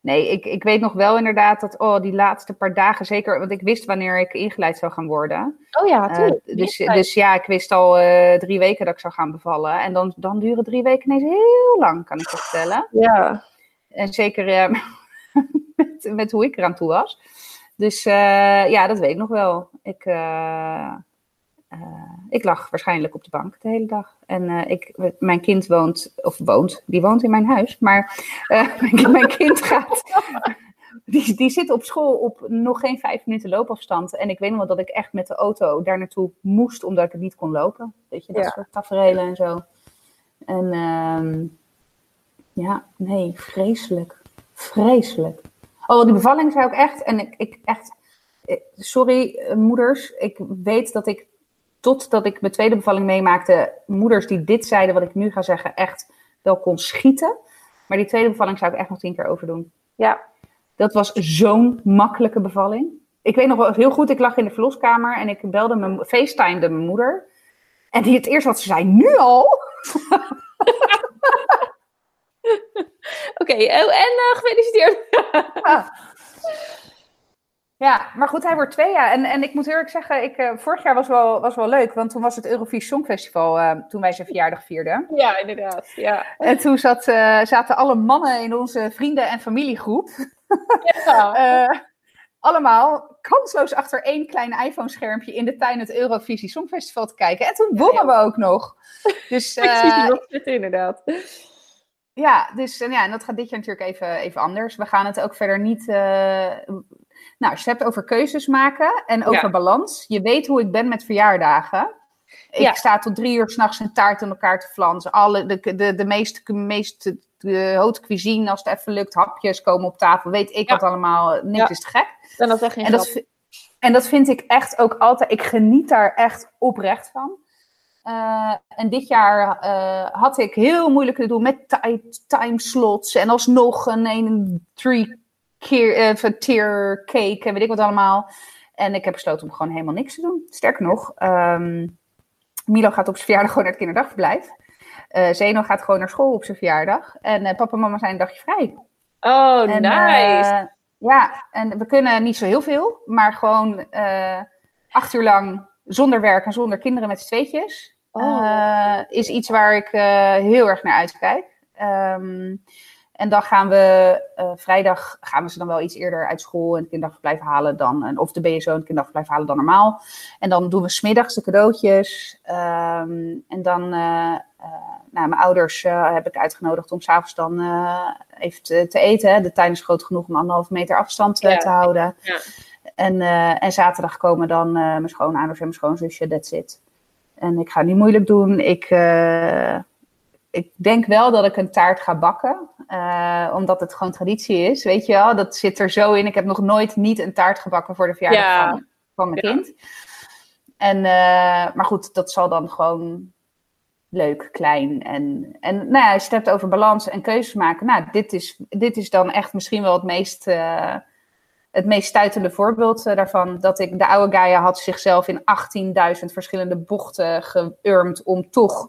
Nee, ik, ik weet nog wel inderdaad dat oh, die laatste paar dagen, zeker, want ik wist wanneer ik ingeleid zou gaan worden. Oh ja, Eh, dus, dus ja, ik wist al drie weken dat ik zou gaan bevallen. En dan, dan duren drie weken ineens heel lang, kan ik je vertellen. ja. En zeker <laughs> met, met hoe ik eraan toe was. Dus ja, dat weet ik nog wel. Ik, ik lag waarschijnlijk op de bank de hele dag. En eh, ik, mijn kind woont, of woont, die woont in mijn huis. Maar eh, mijn, <laughs> mijn kind gaat, die, die zit op school op nog geen vijf minuten loopafstand. En ik weet nog wel dat ik echt met de auto daar naartoe moest, omdat ik het niet kon lopen. Weet je, dat Ja. soort tafereelen en zo. En ehm, ja, nee, vreselijk. Vreselijk. Oh, die bevalling zou ik echt, en ik, ik echt, eh, sorry eh, moeders, ik weet dat ik, totdat ik mijn tweede bevalling meemaakte, moeders die dit zeiden, wat ik nu ga zeggen, echt wel kon schieten. Maar die tweede bevalling zou ik echt nog tien keer overdoen. Ja. Dat was zo'n makkelijke bevalling. Ik weet nog wel heel goed, ik lag in de verloskamer en ik belde mijn, facetimede mijn moeder. En die het eerst wat ze zei, nu al? <laughs> Oké, oh, en eh, gefeliciteerd. Ja. Ja, maar goed, hij wordt twee jaar. En, en ik moet eerlijk zeggen, ik, eh, vorig jaar was wel, was wel leuk, want toen was het Eurovisie Songfestival, eh, toen wij zijn verjaardag vierden. ja, inderdaad. Ja. En toen zat, eh, zaten alle mannen in onze vrienden- en familiegroep, ja. <laughs> allemaal kansloos achter één klein iPhone-schermpje in de tuin het Eurovisie Songfestival te kijken. En toen wonnen we ook nog. Dus, <laughs> ik zie nog zitten, inderdaad. Ja, dus en ja, en dat gaat dit jaar natuurlijk even, even anders. We gaan het ook verder niet. Nou, je het hebt over keuzes maken en over balans. Je weet hoe ik ben met verjaardagen. Ik sta tot drie uur s'nachts een taart in elkaar te flansen. Alle, de, de, de meeste, meeste de haute cuisine, als het even lukt, hapjes komen op tafel. Weet ik wat allemaal, niks is te gek. En dat, geen en, dat, en dat vind ik echt ook altijd, ik geniet daar echt oprecht van. Eh, en dit jaar eh, had ik heel moeilijk te doen met timeslots. En alsnog een 3 eh, tear cake en weet ik wat allemaal. En ik heb besloten om gewoon helemaal niks te doen. Sterker nog, ehm, Milo gaat op zijn verjaardag gewoon naar het kinderdagverblijf. Uh, eh, Zeno gaat gewoon naar school op zijn verjaardag. En eh, papa en mama zijn een dagje vrij. Oh, nice. Ja, en we kunnen niet zo heel veel, maar gewoon acht uur lang zonder werk en zonder kinderen met z'n tweetjes. Oh. Is iets waar ik heel erg naar uitkijk. Ehm, en dan gaan we uh, vrijdag gaan we ze dan wel iets eerder uit school en het kinderdagverblijf halen dan, of de BSO en het kinderdagverblijf halen dan normaal. En dan doen we smiddags de cadeautjes. Um, en dan, uh, uh, nou, mijn ouders heb ik uitgenodigd om s'avonds dan even te, te, eten. De tuin is groot genoeg om anderhalve meter afstand ja. te houden. Ja. En, en zaterdag komen dan mijn schoonouders en mijn schoonzusje, that's it. En ik ga niet moeilijk doen. Ik, ik denk wel dat ik een taart ga bakken. Uh, omdat het gewoon traditie is, weet je wel. Dat zit er zo in. Ik heb nog nooit niet een taart gebakken voor de verjaardag van, van, mijn kind. En, uh, maar goed, dat zal dan gewoon leuk, klein. En, en nou ja, als je het hebt over balans en keuzes maken. Nou, dit is, dit is dan echt misschien wel het meest... Uh, het meest stuitende voorbeeld daarvan. Dat ik, de oude Gaia had zichzelf in 18.000 verschillende bochten geurmd om toch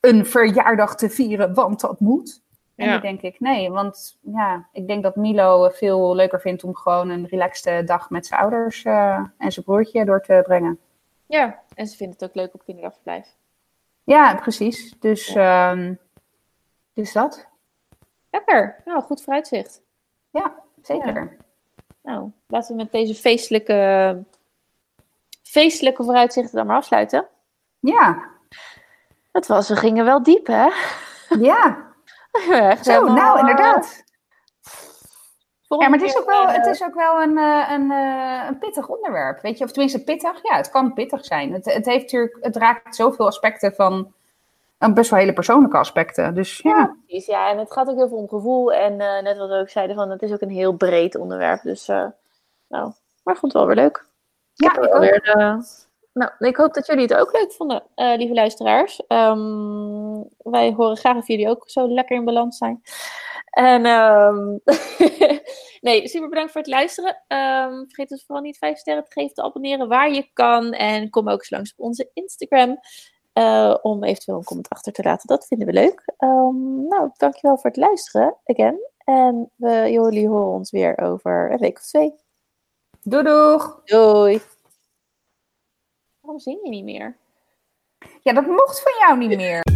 een verjaardag te vieren, want dat moet. En ja. denk ik, nee, want ja, ik denk dat Milo veel leuker vindt om gewoon een relaxte dag met zijn ouders uh, en zijn broertje door te brengen. Ja, en ze vindt het ook leuk op kinderdagverblijf. Ja, precies. Dus, ja. Um, dus dat. Lekker. Nou, goed vooruitzicht. Ja, zeker. Ja. Nou, laten we met deze feestelijke, feestelijke vooruitzichten dan maar afsluiten. Ja. Het was, we gingen wel diep, hè? Ja. <laughs> Zo, nou, inderdaad. ja, maar het is ook wel, het is ook wel een, eh, een, eh, een pittig onderwerp, weet je. Of tenminste pittig, ja, het kan pittig zijn. Het, het, heeft natuurlijk, het raakt zoveel aspecten van, best wel hele persoonlijke aspecten. Dus, ja. ja, precies. Ja, en het gaat ook heel veel om gevoel. En uh, net wat we ook zeiden, van, het is ook een heel breed onderwerp. Dus, nou, maar goed, wel weer leuk. Ja, nou, ik hoop dat jullie het ook leuk vonden, uh, lieve luisteraars. Um, wij horen graag of jullie ook zo lekker in balans zijn. En um, <laughs> nee, super bedankt voor het luisteren. Um, vergeet dus vooral niet vijf sterren te geven, te abonneren waar je kan. En kom ook eens langs op onze Instagram uh, om eventueel een comment achter te laten. Dat vinden we leuk. nou, dankjewel voor het luisteren, again. En we, jullie horen ons weer over een week of twee. Doei doeg! Doei! Waarom zing je niet meer? Ja, dat mocht van jou niet meer.